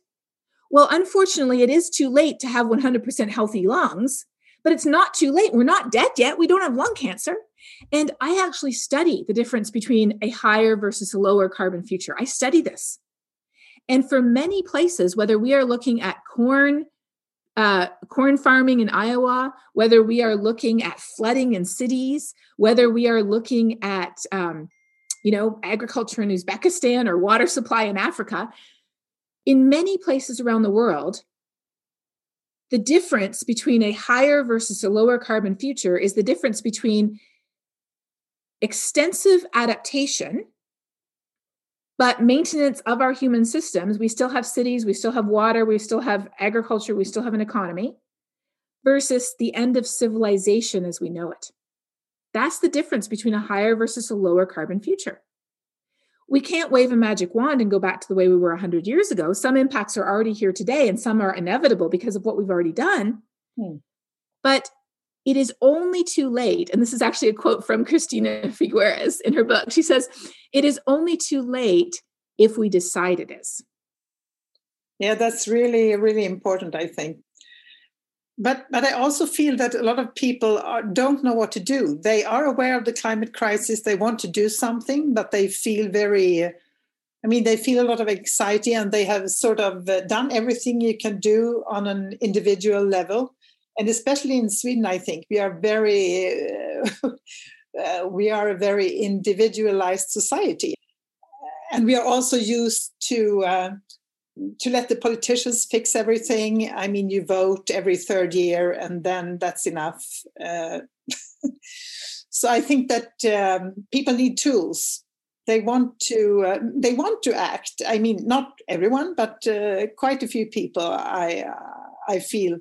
Well, unfortunately, it is too late to have 100% healthy lungs, but it's not too late. We're not dead yet. We don't have lung cancer. And I actually study the difference between a higher versus a lower carbon future. I study this. And for many places, whether we are looking at corn, uh, corn farming in Iowa, whether we are looking at flooding in cities, whether we are looking at um, you know, agriculture in Uzbekistan or water supply in Africa, in many places around the world, the difference between a higher versus a lower carbon future is the difference between extensive adaptation but maintenance of our human systems. We still have cities we still have water we still have agriculture we still have an economy versus the end of civilization as we know it that's the difference between a higher versus a lower carbon future. We can't wave a magic wand and go back to the way we were 100 years ago. Some impacts are already here today, and some are inevitable because of what we've already done. Hmm. But it is only too late. And this is actually a quote from Christiana Figueres in her book. She says, It is only too late if we decide it is. Yeah, that's really, really important, I think but but I also feel that a lot of people are, don't know what to do. They are aware of the climate crisis. They want to do something, but they feel very. I mean, they feel a lot of anxiety, and they have sort of uh, done everything you can do on an individual level, and especially in Sweden, I think we are very. Uh, uh, we are a very individualized society, and we are also used to uh, to let the politicians fix everything. I mean, you vote every third year, and then that's enough. Uh, so I think that um, people need tools. They want to. Uh, they want to act. I mean, not everyone, but uh, quite a few people. I I feel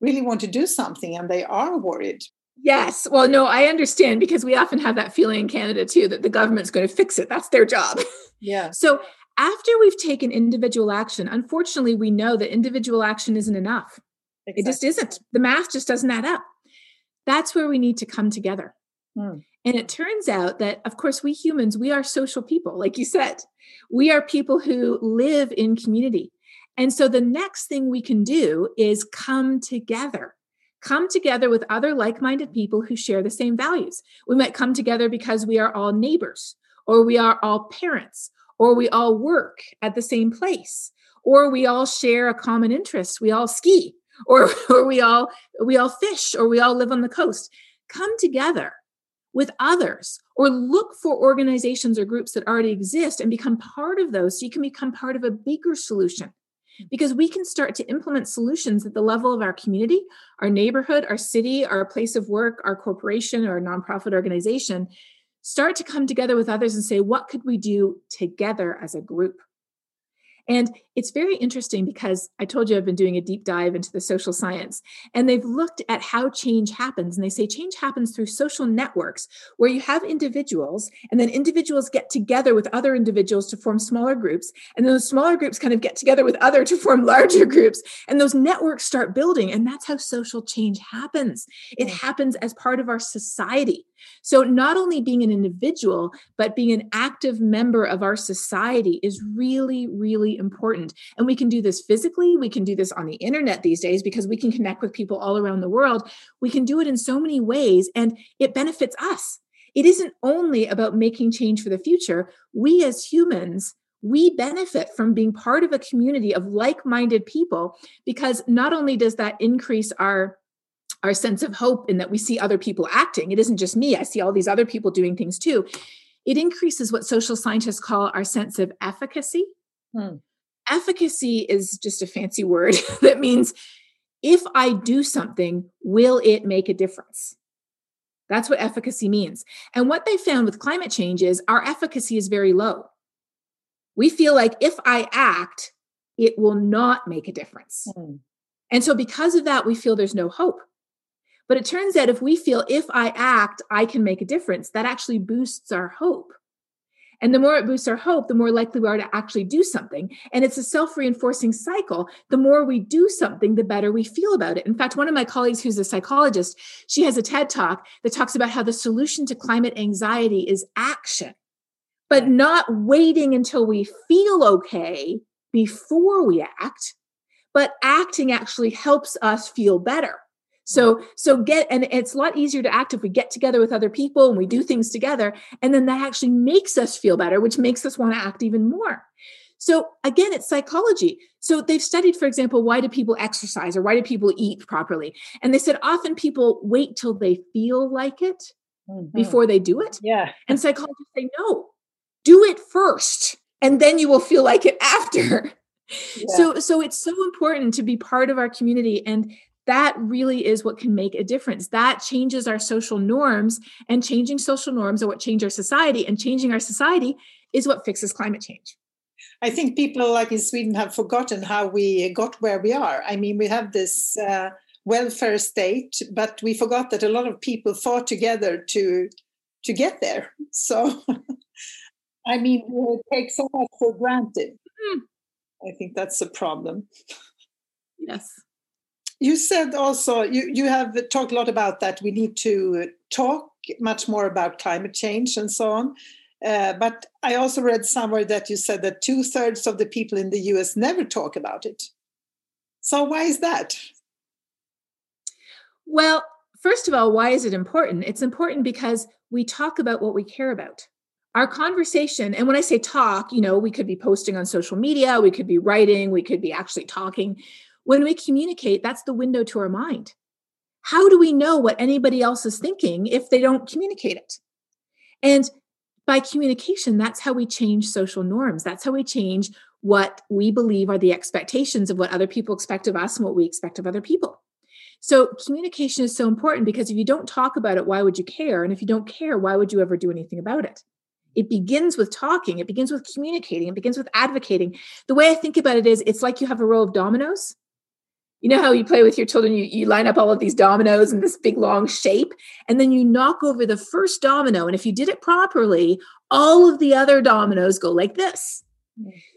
really want to do something, and they are worried. Yes. Well, no, I understand because we often have that feeling in Canada too that the government's going to fix it. That's their job. Yeah. so after we've taken individual action, unfortunately, we know that individual action isn't enough. Exactly. It just isn't. The math just doesn't add up. That's where we need to come together. Hmm. And it turns out that, of course, we humans, we are social people, like you said. We are people who live in community. And so the next thing we can do is come together. Come together with other like minded people who share the same values. We might come together because we are all neighbors, or we are all parents, or we all work at the same place or we all share a common interest we all ski or, or we all we all fish or we all live on the coast. Come together with others or look for organizations or groups that already exist and become part of those so you can become part of a bigger solution. Because we can start to implement solutions at the level of our community, our neighborhood, our city, our place of work, our corporation, or nonprofit organization start to come together with others and say, what could we do together as a group? And it's very interesting because I told you I've been doing a deep dive into the social science, and they've looked at how change happens. And they say change happens through social networks where you have individuals, and then individuals get together with other individuals to form smaller groups. And then those smaller groups kind of get together with other to form larger groups. And those networks start building. And that's how social change happens. It happens as part of our society. So, not only being an individual, but being an active member of our society is really, really important. And we can do this physically. We can do this on the internet these days because we can connect with people all around the world. We can do it in so many ways, and it benefits us. It isn't only about making change for the future. We as humans, we benefit from being part of a community of like minded people because not only does that increase our our sense of hope in that we see other people acting. It isn't just me, I see all these other people doing things too. It increases what social scientists call our sense of efficacy. Hmm. Efficacy is just a fancy word that means if I do something, will it make a difference? That's what efficacy means. And what they found with climate change is our efficacy is very low. We feel like if I act, it will not make a difference. Hmm. And so, because of that, we feel there's no hope. But it turns out if we feel if I act, I can make a difference, that actually boosts our hope. And the more it boosts our hope, the more likely we are to actually do something. And it's a self reinforcing cycle. The more we do something, the better we feel about it. In fact, one of my colleagues who's a psychologist, she has a TED talk that talks about how the solution to climate anxiety is action, but not waiting until we feel okay before we act, but acting actually helps us feel better. So so get and it's a lot easier to act if we get together with other people and we do things together and then that actually makes us feel better which makes us want to act even more. So again it's psychology. So they've studied for example why do people exercise or why do people eat properly? And they said often people wait till they feel like it mm-hmm. before they do it. Yeah. And psychologists say no. Do it first and then you will feel like it after. Yeah. So so it's so important to be part of our community and that really is what can make a difference. That changes our social norms, and changing social norms are what change our society, and changing our society is what fixes climate change. I think people like in Sweden have forgotten how we got where we are. I mean, we have this uh, welfare state, but we forgot that a lot of people fought together to to get there. So, I mean, we take so much for granted. Mm. I think that's a problem. Yes you said also you, you have talked a lot about that we need to talk much more about climate change and so on. Uh, but i also read somewhere that you said that two-thirds of the people in the us never talk about it. So why is that? Well first of all why is it important? It's important because we talk about what we care about. Our conversation and when i say talk you know we could be posting on social media we could be writing we could be actually talking when we communicate, that's the window to our mind. How do we know what anybody else is thinking if they don't communicate it? And by communication, that's how we change social norms. That's how we change what we believe are the expectations of what other people expect of us and what we expect of other people. So, communication is so important because if you don't talk about it, why would you care? And if you don't care, why would you ever do anything about it? It begins with talking, it begins with communicating, it begins with advocating. The way I think about it is it's like you have a row of dominoes you know how you play with your children you, you line up all of these dominoes in this big long shape and then you knock over the first domino and if you did it properly all of the other dominoes go like this.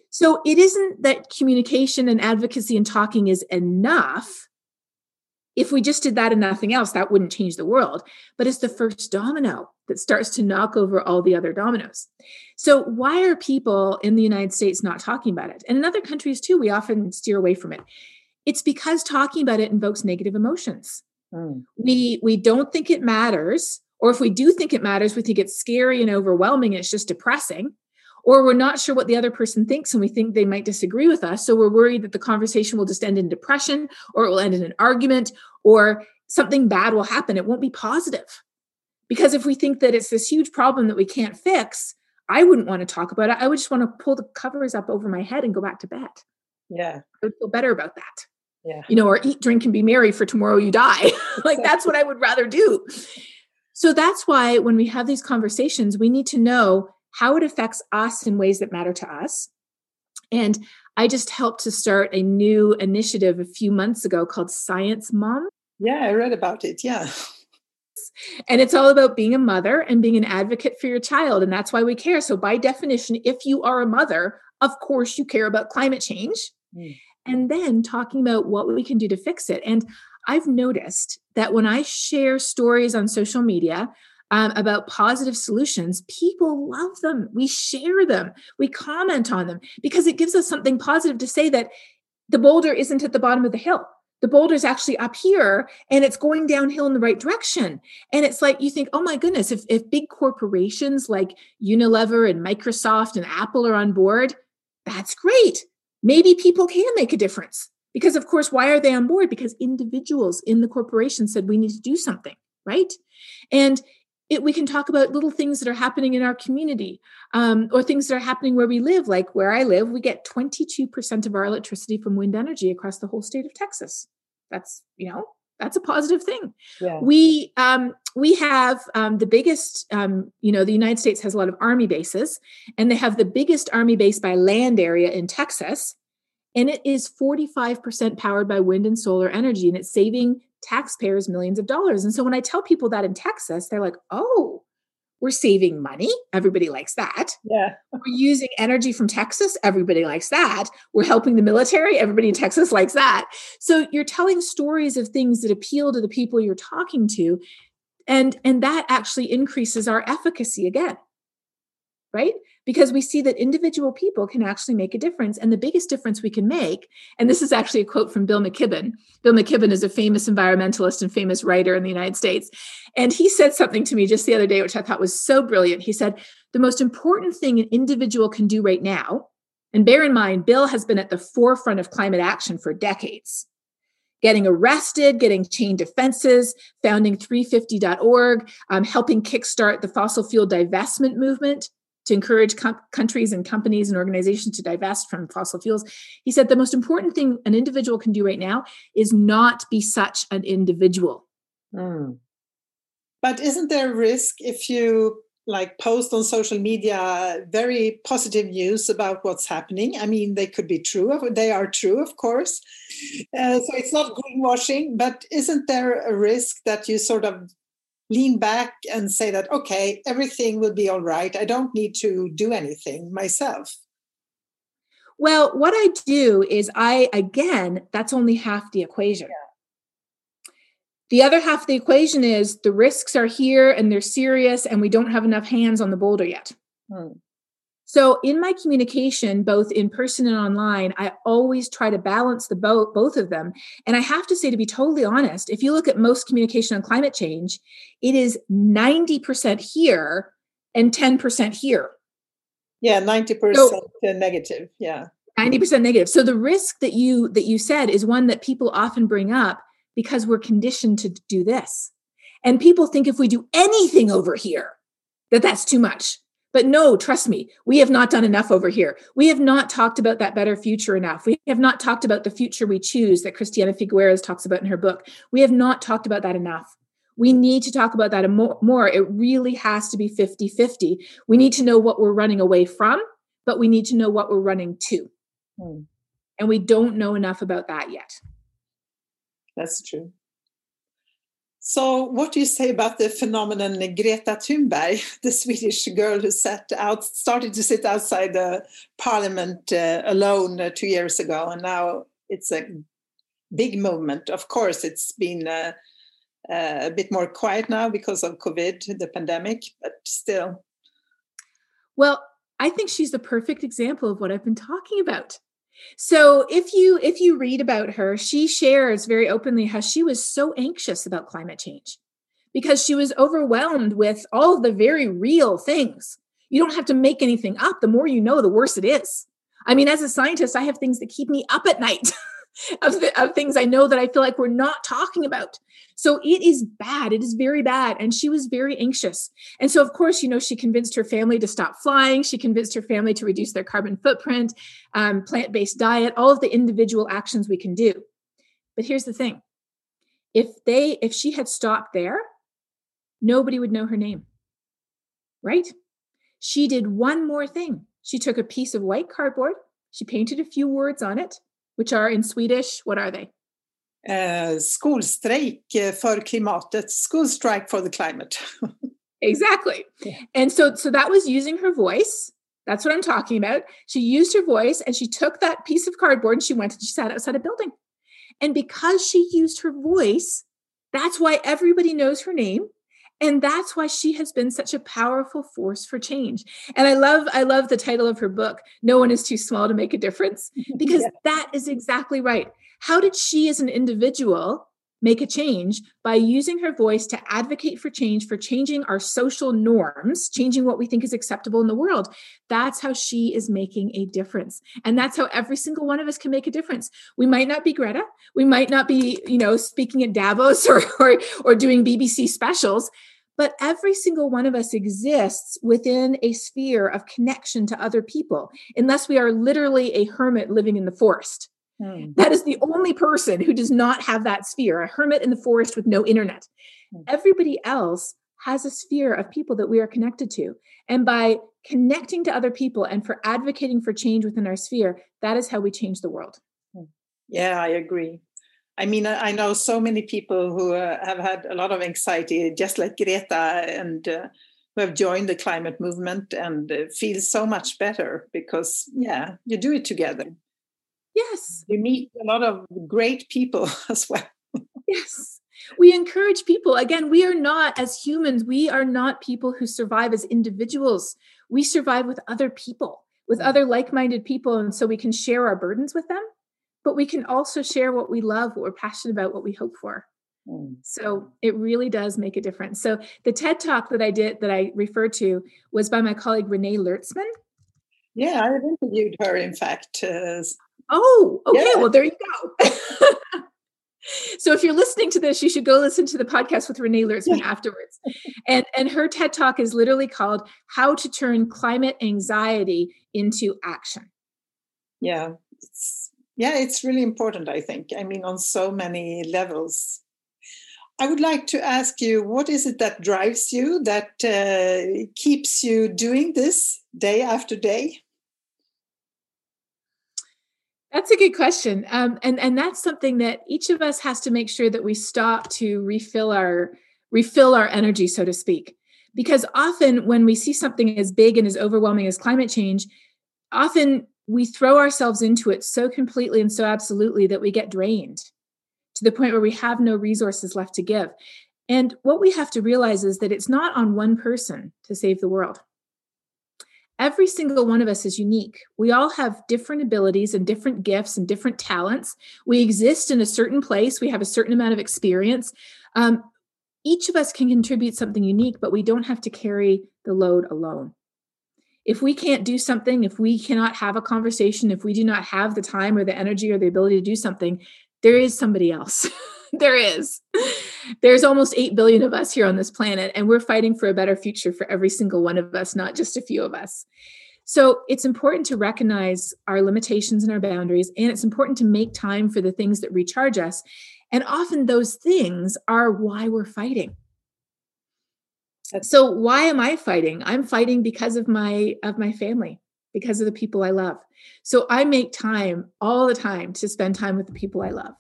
So it isn't that communication and advocacy and talking is enough. If we just did that and nothing else that wouldn't change the world. But it's the first domino that starts to knock over all the other dominoes. So why are people in the united states not talking about it? And in other countries too we often steer away from it it's because talking about it invokes negative emotions. Mm. We we don't think it matters, or if we do think it matters, we think it's scary and overwhelming. And it's just depressing, or we're not sure what the other person thinks, and we think they might disagree with us. So we're worried that the conversation will just end in depression, or it will end in an argument, or something bad will happen. It won't be positive, because if we think that it's this huge problem that we can't fix, I wouldn't want to talk about it. I would just want to pull the covers up over my head and go back to bed. Yeah, I would feel better about that yeah. you know, or eat, drink, and be merry for tomorrow you die. like that's what I would rather do. So that's why when we have these conversations, we need to know how it affects us in ways that matter to us. And I just helped to start a new initiative a few months ago called Science Mom. Yeah, I read about it. Yeah. And it's all about being a mother and being an advocate for your child. And that's why we care. So, by definition, if you are a mother, of course, you care about climate change. Mm. And then talking about what we can do to fix it. And I've noticed that when I share stories on social media, um, about positive solutions, people love them. We share them, we comment on them because it gives us something positive to say that the boulder isn't at the bottom of the hill. The boulder is actually up here and it's going downhill in the right direction. And it's like you think, oh my goodness, if, if big corporations like Unilever and Microsoft and Apple are on board, that's great. Maybe people can make a difference. Because, of course, why are they on board? Because individuals in the corporation said we need to do something, right? And it, we can talk about little things that are happening in our community um, or things that are happening where we live like where i live we get 22% of our electricity from wind energy across the whole state of texas that's you know that's a positive thing yeah. we um, we have um, the biggest um, you know the united states has a lot of army bases and they have the biggest army base by land area in texas and it is 45% powered by wind and solar energy and it's saving taxpayers millions of dollars. And so when I tell people that in Texas, they're like, oh, we're saving money. Everybody likes that. Yeah. We're using energy from Texas. Everybody likes that. We're helping the military. Everybody in Texas likes that. So you're telling stories of things that appeal to the people you're talking to. And, and that actually increases our efficacy again. Right? because we see that individual people can actually make a difference. And the biggest difference we can make, and this is actually a quote from Bill McKibben. Bill McKibben is a famous environmentalist and famous writer in the United States. And he said something to me just the other day, which I thought was so brilliant. He said, The most important thing an individual can do right now, and bear in mind, Bill has been at the forefront of climate action for decades getting arrested, getting chain defenses, founding 350.org, um, helping kickstart the fossil fuel divestment movement to encourage com- countries and companies and organizations to divest from fossil fuels. He said the most important thing an individual can do right now is not be such an individual. Mm. But isn't there a risk if you like post on social media very positive news about what's happening? I mean, they could be true. They are true, of course. Uh, so it's not greenwashing, but isn't there a risk that you sort of lean back and say that, okay, everything will be all right. I don't need to do anything myself. Well, what I do is I, again, that's only half the equation. Yeah. The other half of the equation is the risks are here and they're serious, and we don't have enough hands on the boulder yet. Hmm. So in my communication, both in person and online, I always try to balance the both both of them. And I have to say, to be totally honest, if you look at most communication on climate change, it is 90% here and 10% here. Yeah, 90% so, negative. Yeah. 90% negative. So the risk that you that you said is one that people often bring up because we're conditioned to do this. And people think if we do anything over here, that that's too much but no, trust me, we have not done enough over here. We have not talked about that better future enough. We have not talked about the future we choose that Christiana Figueres talks about in her book. We have not talked about that enough. We need to talk about that more. It really has to be 50 50. We need to know what we're running away from, but we need to know what we're running to. Hmm. And we don't know enough about that yet. That's true. So, what do you say about the phenomenon Greta Thunberg, the Swedish girl who sat out, started to sit outside the parliament uh, alone uh, two years ago, and now it's a big movement. Of course, it's been uh, uh a bit more quiet now because of COVID, the pandemic, but still. Well, I think she's the perfect example of what I've been talking about. So if you if you read about her, she shares very openly how she was so anxious about climate change because she was overwhelmed with all of the very real things. You don't have to make anything up. The more you know, the worse it is. I mean, as a scientist, I have things that keep me up at night. of, the, of things I know that I feel like we're not talking about. So it is bad. It is very bad. And she was very anxious. And so, of course, you know, she convinced her family to stop flying. She convinced her family to reduce their carbon footprint, um, plant based diet, all of the individual actions we can do. But here's the thing if they, if she had stopped there, nobody would know her name. Right? She did one more thing. She took a piece of white cardboard She painted a few words on it, which are in Swedish. What are they? Uh, Skolstrejk för klimatet, school strike for the climate. exactly. Yeah. And so, so that was using her voice. That's what I'm talking about. She used her voice and she took that piece of cardboard and she went and she sat outside a building. And because she used her voice, that's why everybody knows her name and that's why she has been such a powerful force for change and i love i love the title of her book no one is too small to make a difference because yeah. that is exactly right how did she as an individual make a change by using her voice to advocate for change, for changing our social norms, changing what we think is acceptable in the world. That's how she is making a difference. And that's how every single one of us can make a difference. We might not be Greta, we might not be, you know, speaking at Davos or, or, or doing BBC specials, but every single one of us exists within a sphere of connection to other people, unless we are literally a hermit living in the forest Hmm. That is the only person who does not have that sphere, a hermit in the forest with no internet. Hmm. Everybody else has a sphere of people that we are connected to. And by connecting to other people and for advocating for change within our sphere, that is how we change the world. Hmm. Yeah, I agree. I mean, I know so many people who uh, have had a lot of anxiety, just like Greta, and uh, who have joined the climate movement and uh, feel so much better because, yeah, you do it together. Yes. You meet a lot of great people as well. yes. We encourage people. Again, we are not, as humans, we are not people who survive as individuals. We survive with other people, with mm. other like minded people. And so we can share our burdens with them, but we can also share what we love, what we're passionate about, what we hope for. Mm. So it really does make a difference. So the TED talk that I did, that I referred to, was by my colleague Renee Lertzman. Yeah, I've interviewed her, in fact, uh, Oh, okay. Yeah. Well, there you go. so if you're listening to this, you should go listen to the podcast with Renee Lertzman yeah. afterwards. And and her TED talk is literally called How to Turn Climate Anxiety into Action. Yeah. It's yeah, it's really important, I think. I mean, on so many levels. I would like to ask you what is it that drives you, that uh, keeps you doing this day after day? That's a good question, um, and and that's something that each of us has to make sure that we stop to refill our refill our energy, so to speak. Because often when we see something as big and as overwhelming as climate change, often we throw ourselves into it so completely and so absolutely that we get drained to the point where we have no resources left to give. And what we have to realize is that it's not on one person to save the world every single one of us is unique. We all have different abilities and different gifts and different talents. We exist in a certain place, we have a certain amount of experience. Um, each of us can contribute something unique, but we don't have to carry the load alone. If we can't do something, if we cannot have a conversation, if we do not have the time or the energy or the ability to do something, there is somebody else. there is. There's almost 8 billion of us here on this planet, and we're fighting for a better future for every single one of us, not just a few of us. So it's important to recognize our limitations and our boundaries, and it's important to make time for the things that recharge us. And often those things are why we're fighting. So why am I fighting? I'm fighting because of my of my family, because of the people I love. So I make time all the time to spend time with the people I love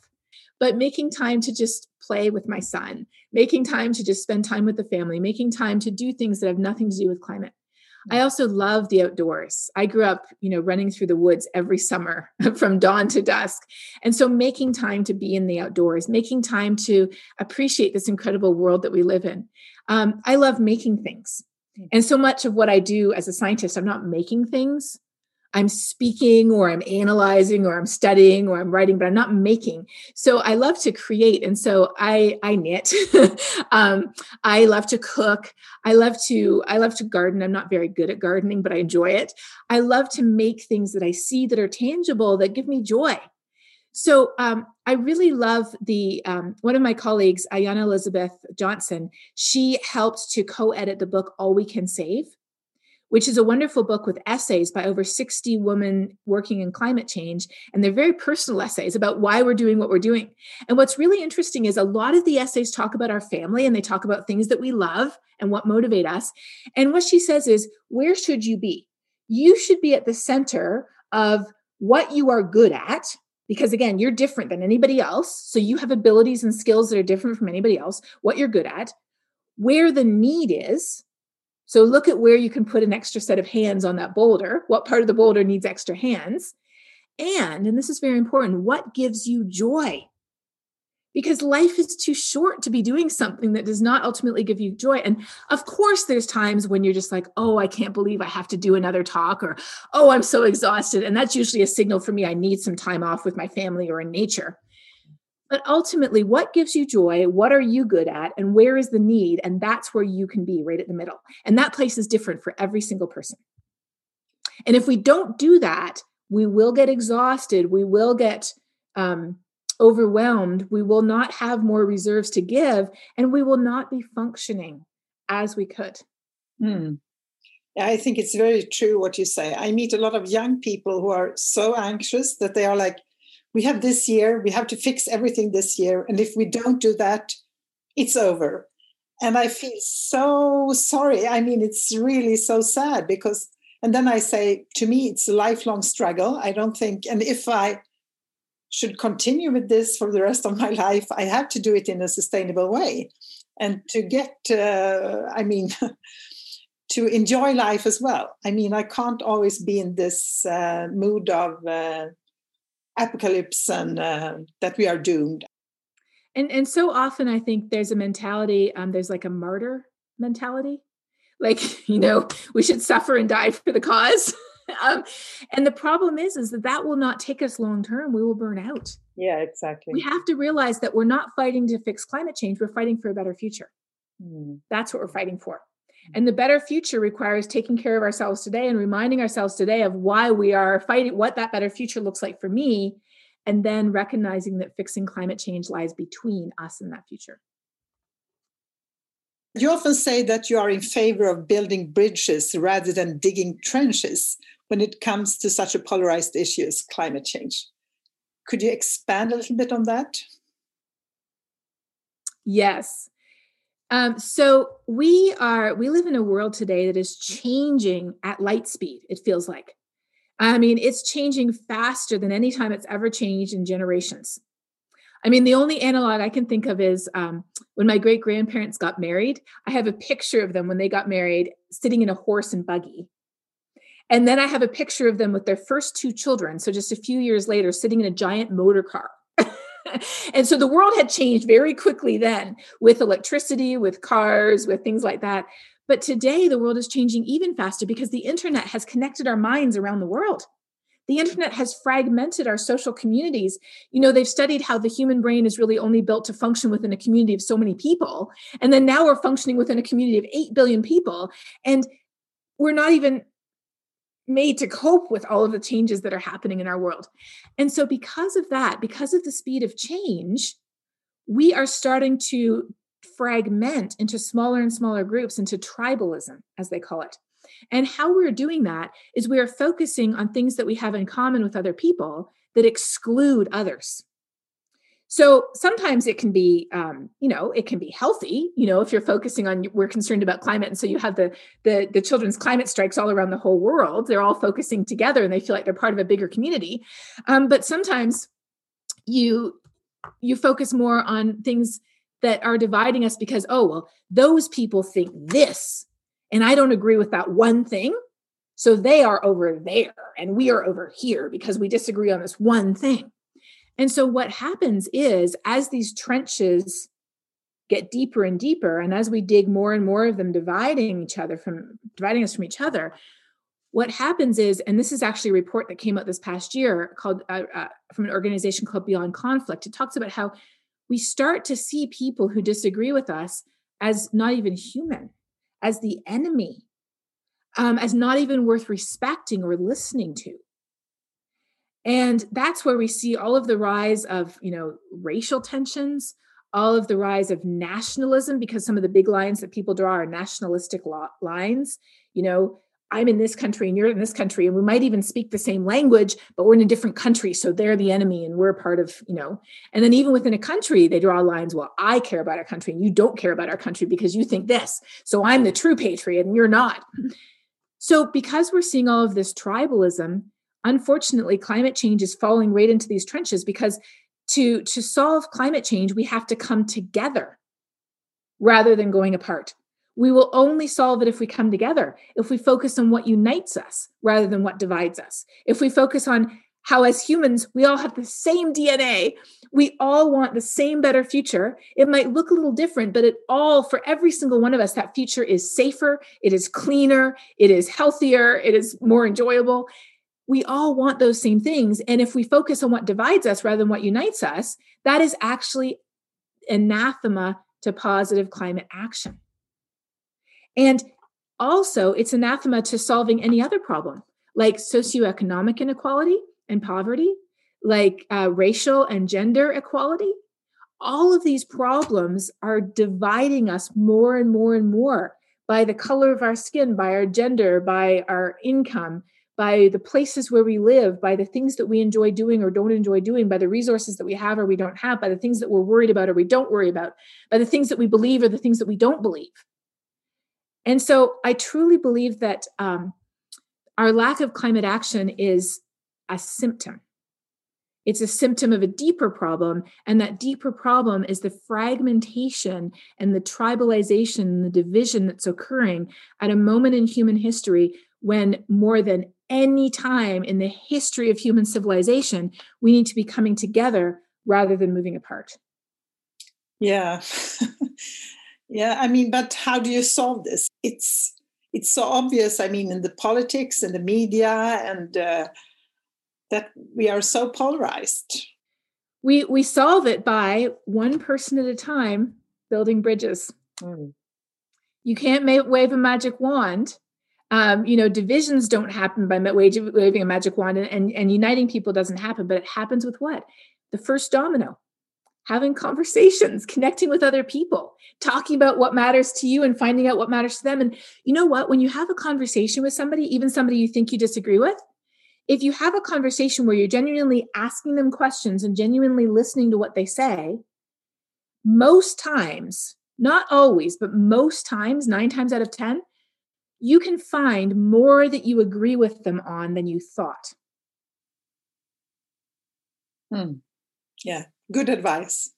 but making time to just play with my son, making time to just spend time with the family, making time to do things that have nothing to do with climate. I also love the outdoors. I grew up, you know, running through the woods every summer from dawn to dusk. And so making time to be in the outdoors, making time to appreciate this incredible world that we live in. Um, I love making things. Mm. And so much of what I do as a scientist, I'm not making things. I'm speaking or I'm analyzing or I'm studying or I'm writing, but I'm not making. So I love to create. And so I I knit. um, I love to cook. I love to I love to garden. I'm not very good at gardening, but I enjoy it. I love to make things that I see that are tangible that give me joy. So um, I really love the um, one of my colleagues, Ayana Elizabeth Johnson. She helped to co-edit the book All We Can Save which is a wonderful book with essays by over 60 women working in climate change. And they're very personal essays about why we're doing what we're doing. And what's really interesting is a lot of the essays talk about our family and they talk about things that we love and what motivate us. And what she says is, where should you be? You should be at the center of what you are good at, because again, you're different than anybody else. So you have abilities and skills that are different from anybody else, what you're good at, where the need is. So look at where you can put an extra set of hands on that boulder. What part of the boulder needs extra hands? And, and this is very important, what gives you joy? because life is too short to be doing something that does not ultimately give you joy. And of course, there's times when you're just like, oh, I can't believe I have to do another talk, or oh, I'm so exhausted. And that's usually a signal for me I need some time off with my family or in nature. But ultimately, what gives you joy? What are you good at? And where is the need? And that's where you can be right at the middle. And that place is different for every single person. And if we don't do that, we will get exhausted. We will get um, overwhelmed, we will not have more reserves to give, and we will not be functioning as we could. Hmm. I think it's very true what you say. I meet a lot of young people who are so anxious that they are like, we have this year, we have to fix everything this year. And if we don't do that, it's over. And I feel so sorry. I mean, it's really so sad because, and then I say, to me, it's a lifelong struggle. I don't think, and if I should continue with this for the rest of my life, I have to do it in a sustainable way. And to get, uh, I mean, to enjoy life as well. I mean, I can't always be in this uh, mood of uh, apocalypse and uh, that we are doomed. And and so often, I think there's a mentality. Um, there's like a martyr mentality, like you know, we should suffer and die for the cause. um, and the problem is, is that that will not take us long term. We will burn out. Yeah, exactly. We have to realize that we're not fighting to fix climate change. We're fighting for a better future. Mm. That's what we're fighting for. And the better future requires taking care of ourselves today and reminding ourselves today of why we are fighting, what that better future looks like for me, and then recognizing that fixing climate change lies between us and that future. You often say that you are in favor of building bridges rather than digging trenches when it comes to such a polarized issue as climate change. Could you expand a little bit on that? Yes. Um, so we are we live in a world today that is changing at light speed. It feels like. I mean, it's changing faster than any time it's ever changed in generations. I mean, the only analog I can think of is um, when my great grandparents got married. I have a picture of them when they got married, sitting in a horse and buggy, and then I have a picture of them with their first two children. So just a few years later, sitting in a giant motor car. and so the world had changed very quickly then with electricity, with cars, with things like that. But today, the world is changing even faster because the internet has connected our minds around the world. The internet has fragmented our social communities. You know, they've studied how the human brain is really only built to function within a community of so many people. And then now we're functioning within a community of 8 billion people. And we're not even made to cope with all of the changes that are happening in our world. And so, because of that, because of the speed of change, we are starting to fragment into smaller and smaller groups, into tribalism, as they call it. And how we're doing that is we are focusing on things that we have in common with other people that exclude others so sometimes it can be um, you know it can be healthy you know if you're focusing on we're concerned about climate and so you have the the the children's climate strikes all around the whole world they're all focusing together and they feel like they're part of a bigger community. Um, but sometimes you you focus more on things that are dividing us because oh well those people think this and i don't agree with that one thing. So they are over there and we are over here because we disagree on this one thing and so what happens is as these trenches get deeper and deeper, and as we dig more and more of them dividing each other from dividing us from each other, what happens is, and this is actually a report that came out this past year called uh, uh, from an organization called Beyond Conflict. It talks about how we start to see people who disagree with us as not even human, as the enemy, um, as not even worth respecting or listening to and that's where we see all of the rise of you know racial tensions all of the rise of nationalism because some of the big lines that people draw are nationalistic lines. You know i'm in this country and you're in this country and we might even speak the same language but we're in a different country so they're the enemy and we're part of you know. And then even within a country they draw lines well i care about our country and you don't care about our country because you think this so i'm the true patriot and you're not. So because we're seeing all of this tribalism unfortunately climate change is falling right into these trenches because to to solve climate change we have to come together rather than going apart. We will only solve it if we come together if we focus on what unites us rather than what divides us. If we focus on how as humans we all have the same dna we all want the same better future. It might look a little different but it all for every single one of us that future is safer it is cleaner it is healthier it is more enjoyable we all want those same things and if we focus on what divides us rather than what unites us that is actually anathema to positive climate action and also it's anathema to solving any other problem like socioeconomic inequality and poverty, like uh, racial and gender equality. All of these problems are dividing us more and more and more by the color of our skin, by our gender, by our income, by the places where we live, by the things that we enjoy doing or don't enjoy doing, by the resources that we have or we don't have, by the things that we're worried about or we don't worry about, by the things that we believe or the things that we don't believe. And so I truly believe that um, our lack of climate action is a symptom. It's a symptom of a deeper problem. And that deeper problem is the fragmentation and the tribalization and the division that's occurring at a moment in human history when more than any time in the history of human civilization, we need to be coming together rather than moving apart. Yeah. yeah. I mean, but how do you solve this? It's it's so obvious. I mean, in the politics and the media and uh, that we are so polarized we we solve it by one person at a time building bridges mm. you can't wave a magic wand um, you know divisions don't happen by waving a magic wand and, and, and uniting people doesn't happen but it happens with what the first domino having conversations, connecting with other people, talking about what matters to you and finding out what matters to them. And you know what? When you have a conversation with somebody, even somebody you think you disagree with, if you have a conversation where you're genuinely asking them questions and genuinely listening to what they say, most times, not always, but most times, nine times out of 10, you can find more that you agree with them on than you thought. Hmm. Yeah, good advice.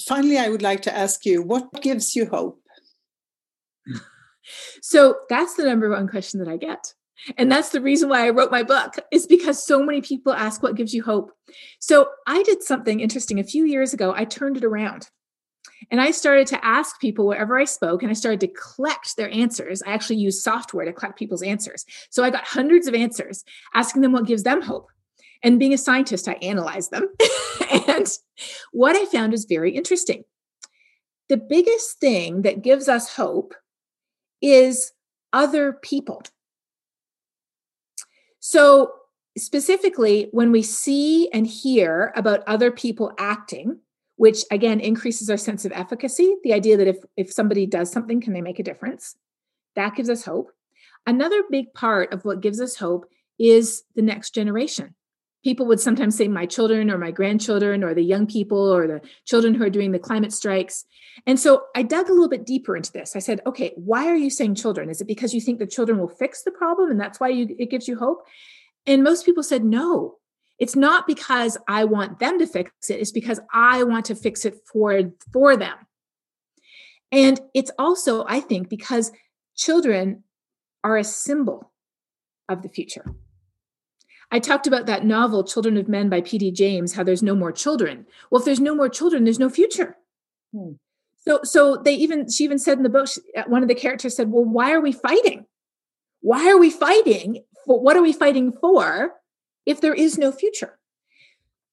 finally, I would like to ask you what gives you hope? so that's the number one question that I get. And that's the reason why I wrote my book, is because so many people ask what gives you hope. So I did something interesting a few years ago. I turned it around and I started to ask people wherever I spoke, and I started to collect their answers. I actually used software to collect people's answers. So I got hundreds of answers asking them what gives them hope. And being a scientist, I analyzed them. and what I found is very interesting. The biggest thing that gives us hope is other people. So, specifically, when we see and hear about other people acting, which again increases our sense of efficacy, the idea that if, if somebody does something, can they make a difference? That gives us hope. Another big part of what gives us hope is the next generation people would sometimes say my children or my grandchildren or the young people or the children who are doing the climate strikes. And so i dug a little bit deeper into this. I said okay why are you saying children? Is it because you think the children will fix the problem and that's why you, it gives you hope? And most people said no it's not because i want them to fix it. It's because i want to fix it for for them. And it's also i think because children are a symbol of the future I talked about that novel, Children of Men by P.D. James, how there's no more children. Well, if there's no more children, there's no future. Hmm. So, so they even, she even said in the book, she, uh, one of the characters said, Well, why are we fighting? Why are we fighting? For, what are we fighting for if there is no future?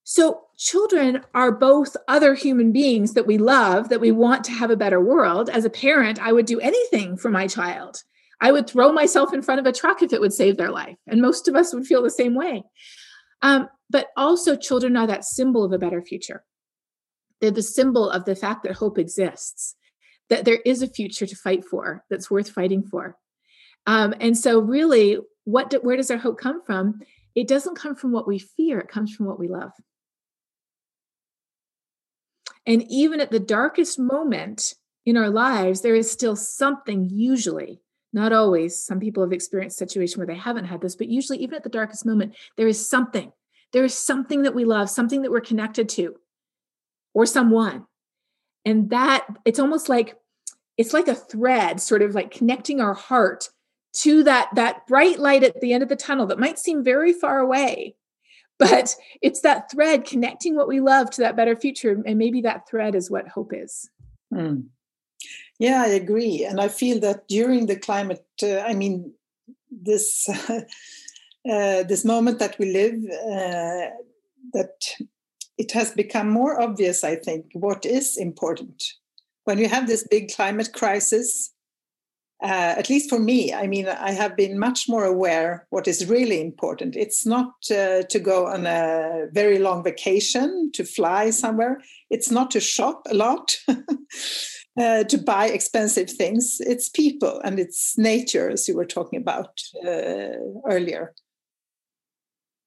So, children are both other human beings that we love, that we want to have a better world. As a parent, I would do anything for my child. I would throw myself in front of a truck if it would save their life. And most of us would feel the same way. Um, but also, children are that symbol of a better future. They're the symbol of the fact that hope exists, that there is a future to fight for that's worth fighting for. Um, and so, really, what do, where does our hope come from? It doesn't come from what we fear, it comes from what we love. And even at the darkest moment in our lives, there is still something, usually, not always. Some people have experienced situation where they haven't had this, but usually, even at the darkest moment, there is something. There is something that we love, something that we're connected to, or someone. And that it's almost like it's like a thread, sort of like connecting our heart to that that bright light at the end of the tunnel that might seem very far away but it's that thread connecting what we love to that better future and maybe that thread is what hope is mm. Yeah i agree and i feel that during the climate uh, i mean this uh, this moment that we live uh, that it has become more obvious i think what is important when you have this big climate crisis uh, at least for me, I mean, I have been much more aware what is really important. It's not uh, to go on a very long vacation, to fly somewhere. It's not to shop a lot, uh, to buy expensive things. It's people and it's nature, as you were talking about uh, earlier.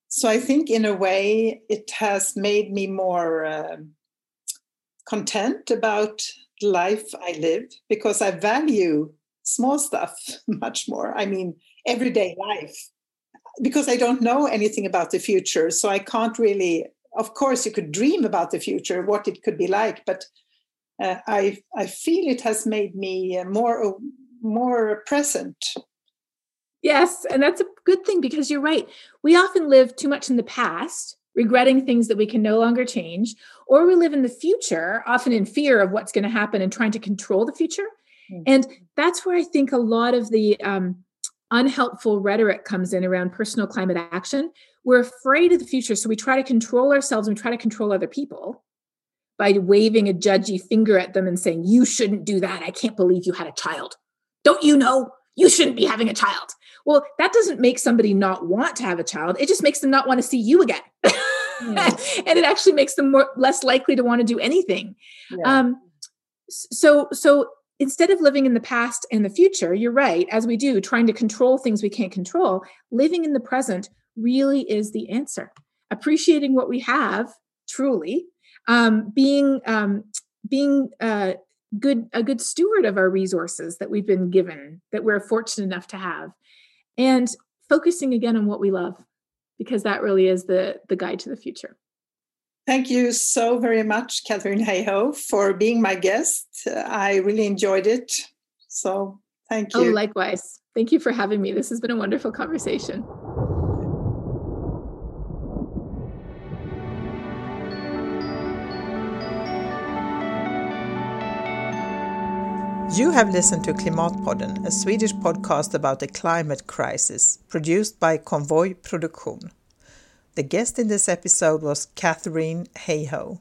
So I think, in a way, it has made me more um, content about the life I live because I value small stuff much more. I mean, everyday life. Because I don't know anything about the future, so I can't really. Of course, you could dream about the future, what it could be like, but uh, I I feel it has made me uh, more uh, more present. Yes, and that's a good thing because you're right. We often live too much in the past, regretting things that we can no longer change, or we live in the future, often in fear of what's going to happen and trying to control the future. Mm-hmm. And that's where I think a lot of the um, unhelpful rhetoric comes in around personal climate action. We're afraid of the future. So we try to control ourselves and we try to control other people by waving a judgy finger at them and saying, You shouldn't do that. I can't believe you had a child. Don't you know? You shouldn't be having a child. Well, that doesn't make somebody not want to have a child. It just makes them not want to see you again. Mm. and it actually makes them more less likely to want to do anything. Yeah. Um, so so instead of living in the past and the future, you're right, as we do, trying to control things we can't control, living in the present really is the answer. Appreciating what we have, truly, um, being um, being uh, good a good steward of our resources that we've been given, that we're fortunate enough to have, and focusing again on what we love, because that really is the the guide to the future. Thank you so very much, Katharine Hayhoe, for being my guest. I really enjoyed it. So thank you. Oh, likewise. Thank you for having me. This has been a wonderful conversation. You have listened to Klimatpodden, a Swedish podcast about the climate crisis, produced by Convoy Produktion. The guest in this episode was Katharine Hayhoe.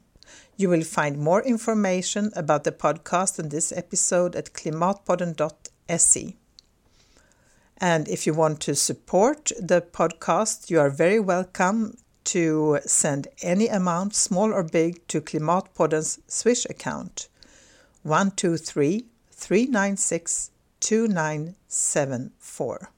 You will find more information about the podcast and this episode at klimatpodden.se. And if you want to support the podcast, you are very welcome to send any amount, small or big, to Klimatpodden's Swish account 123 396 2974.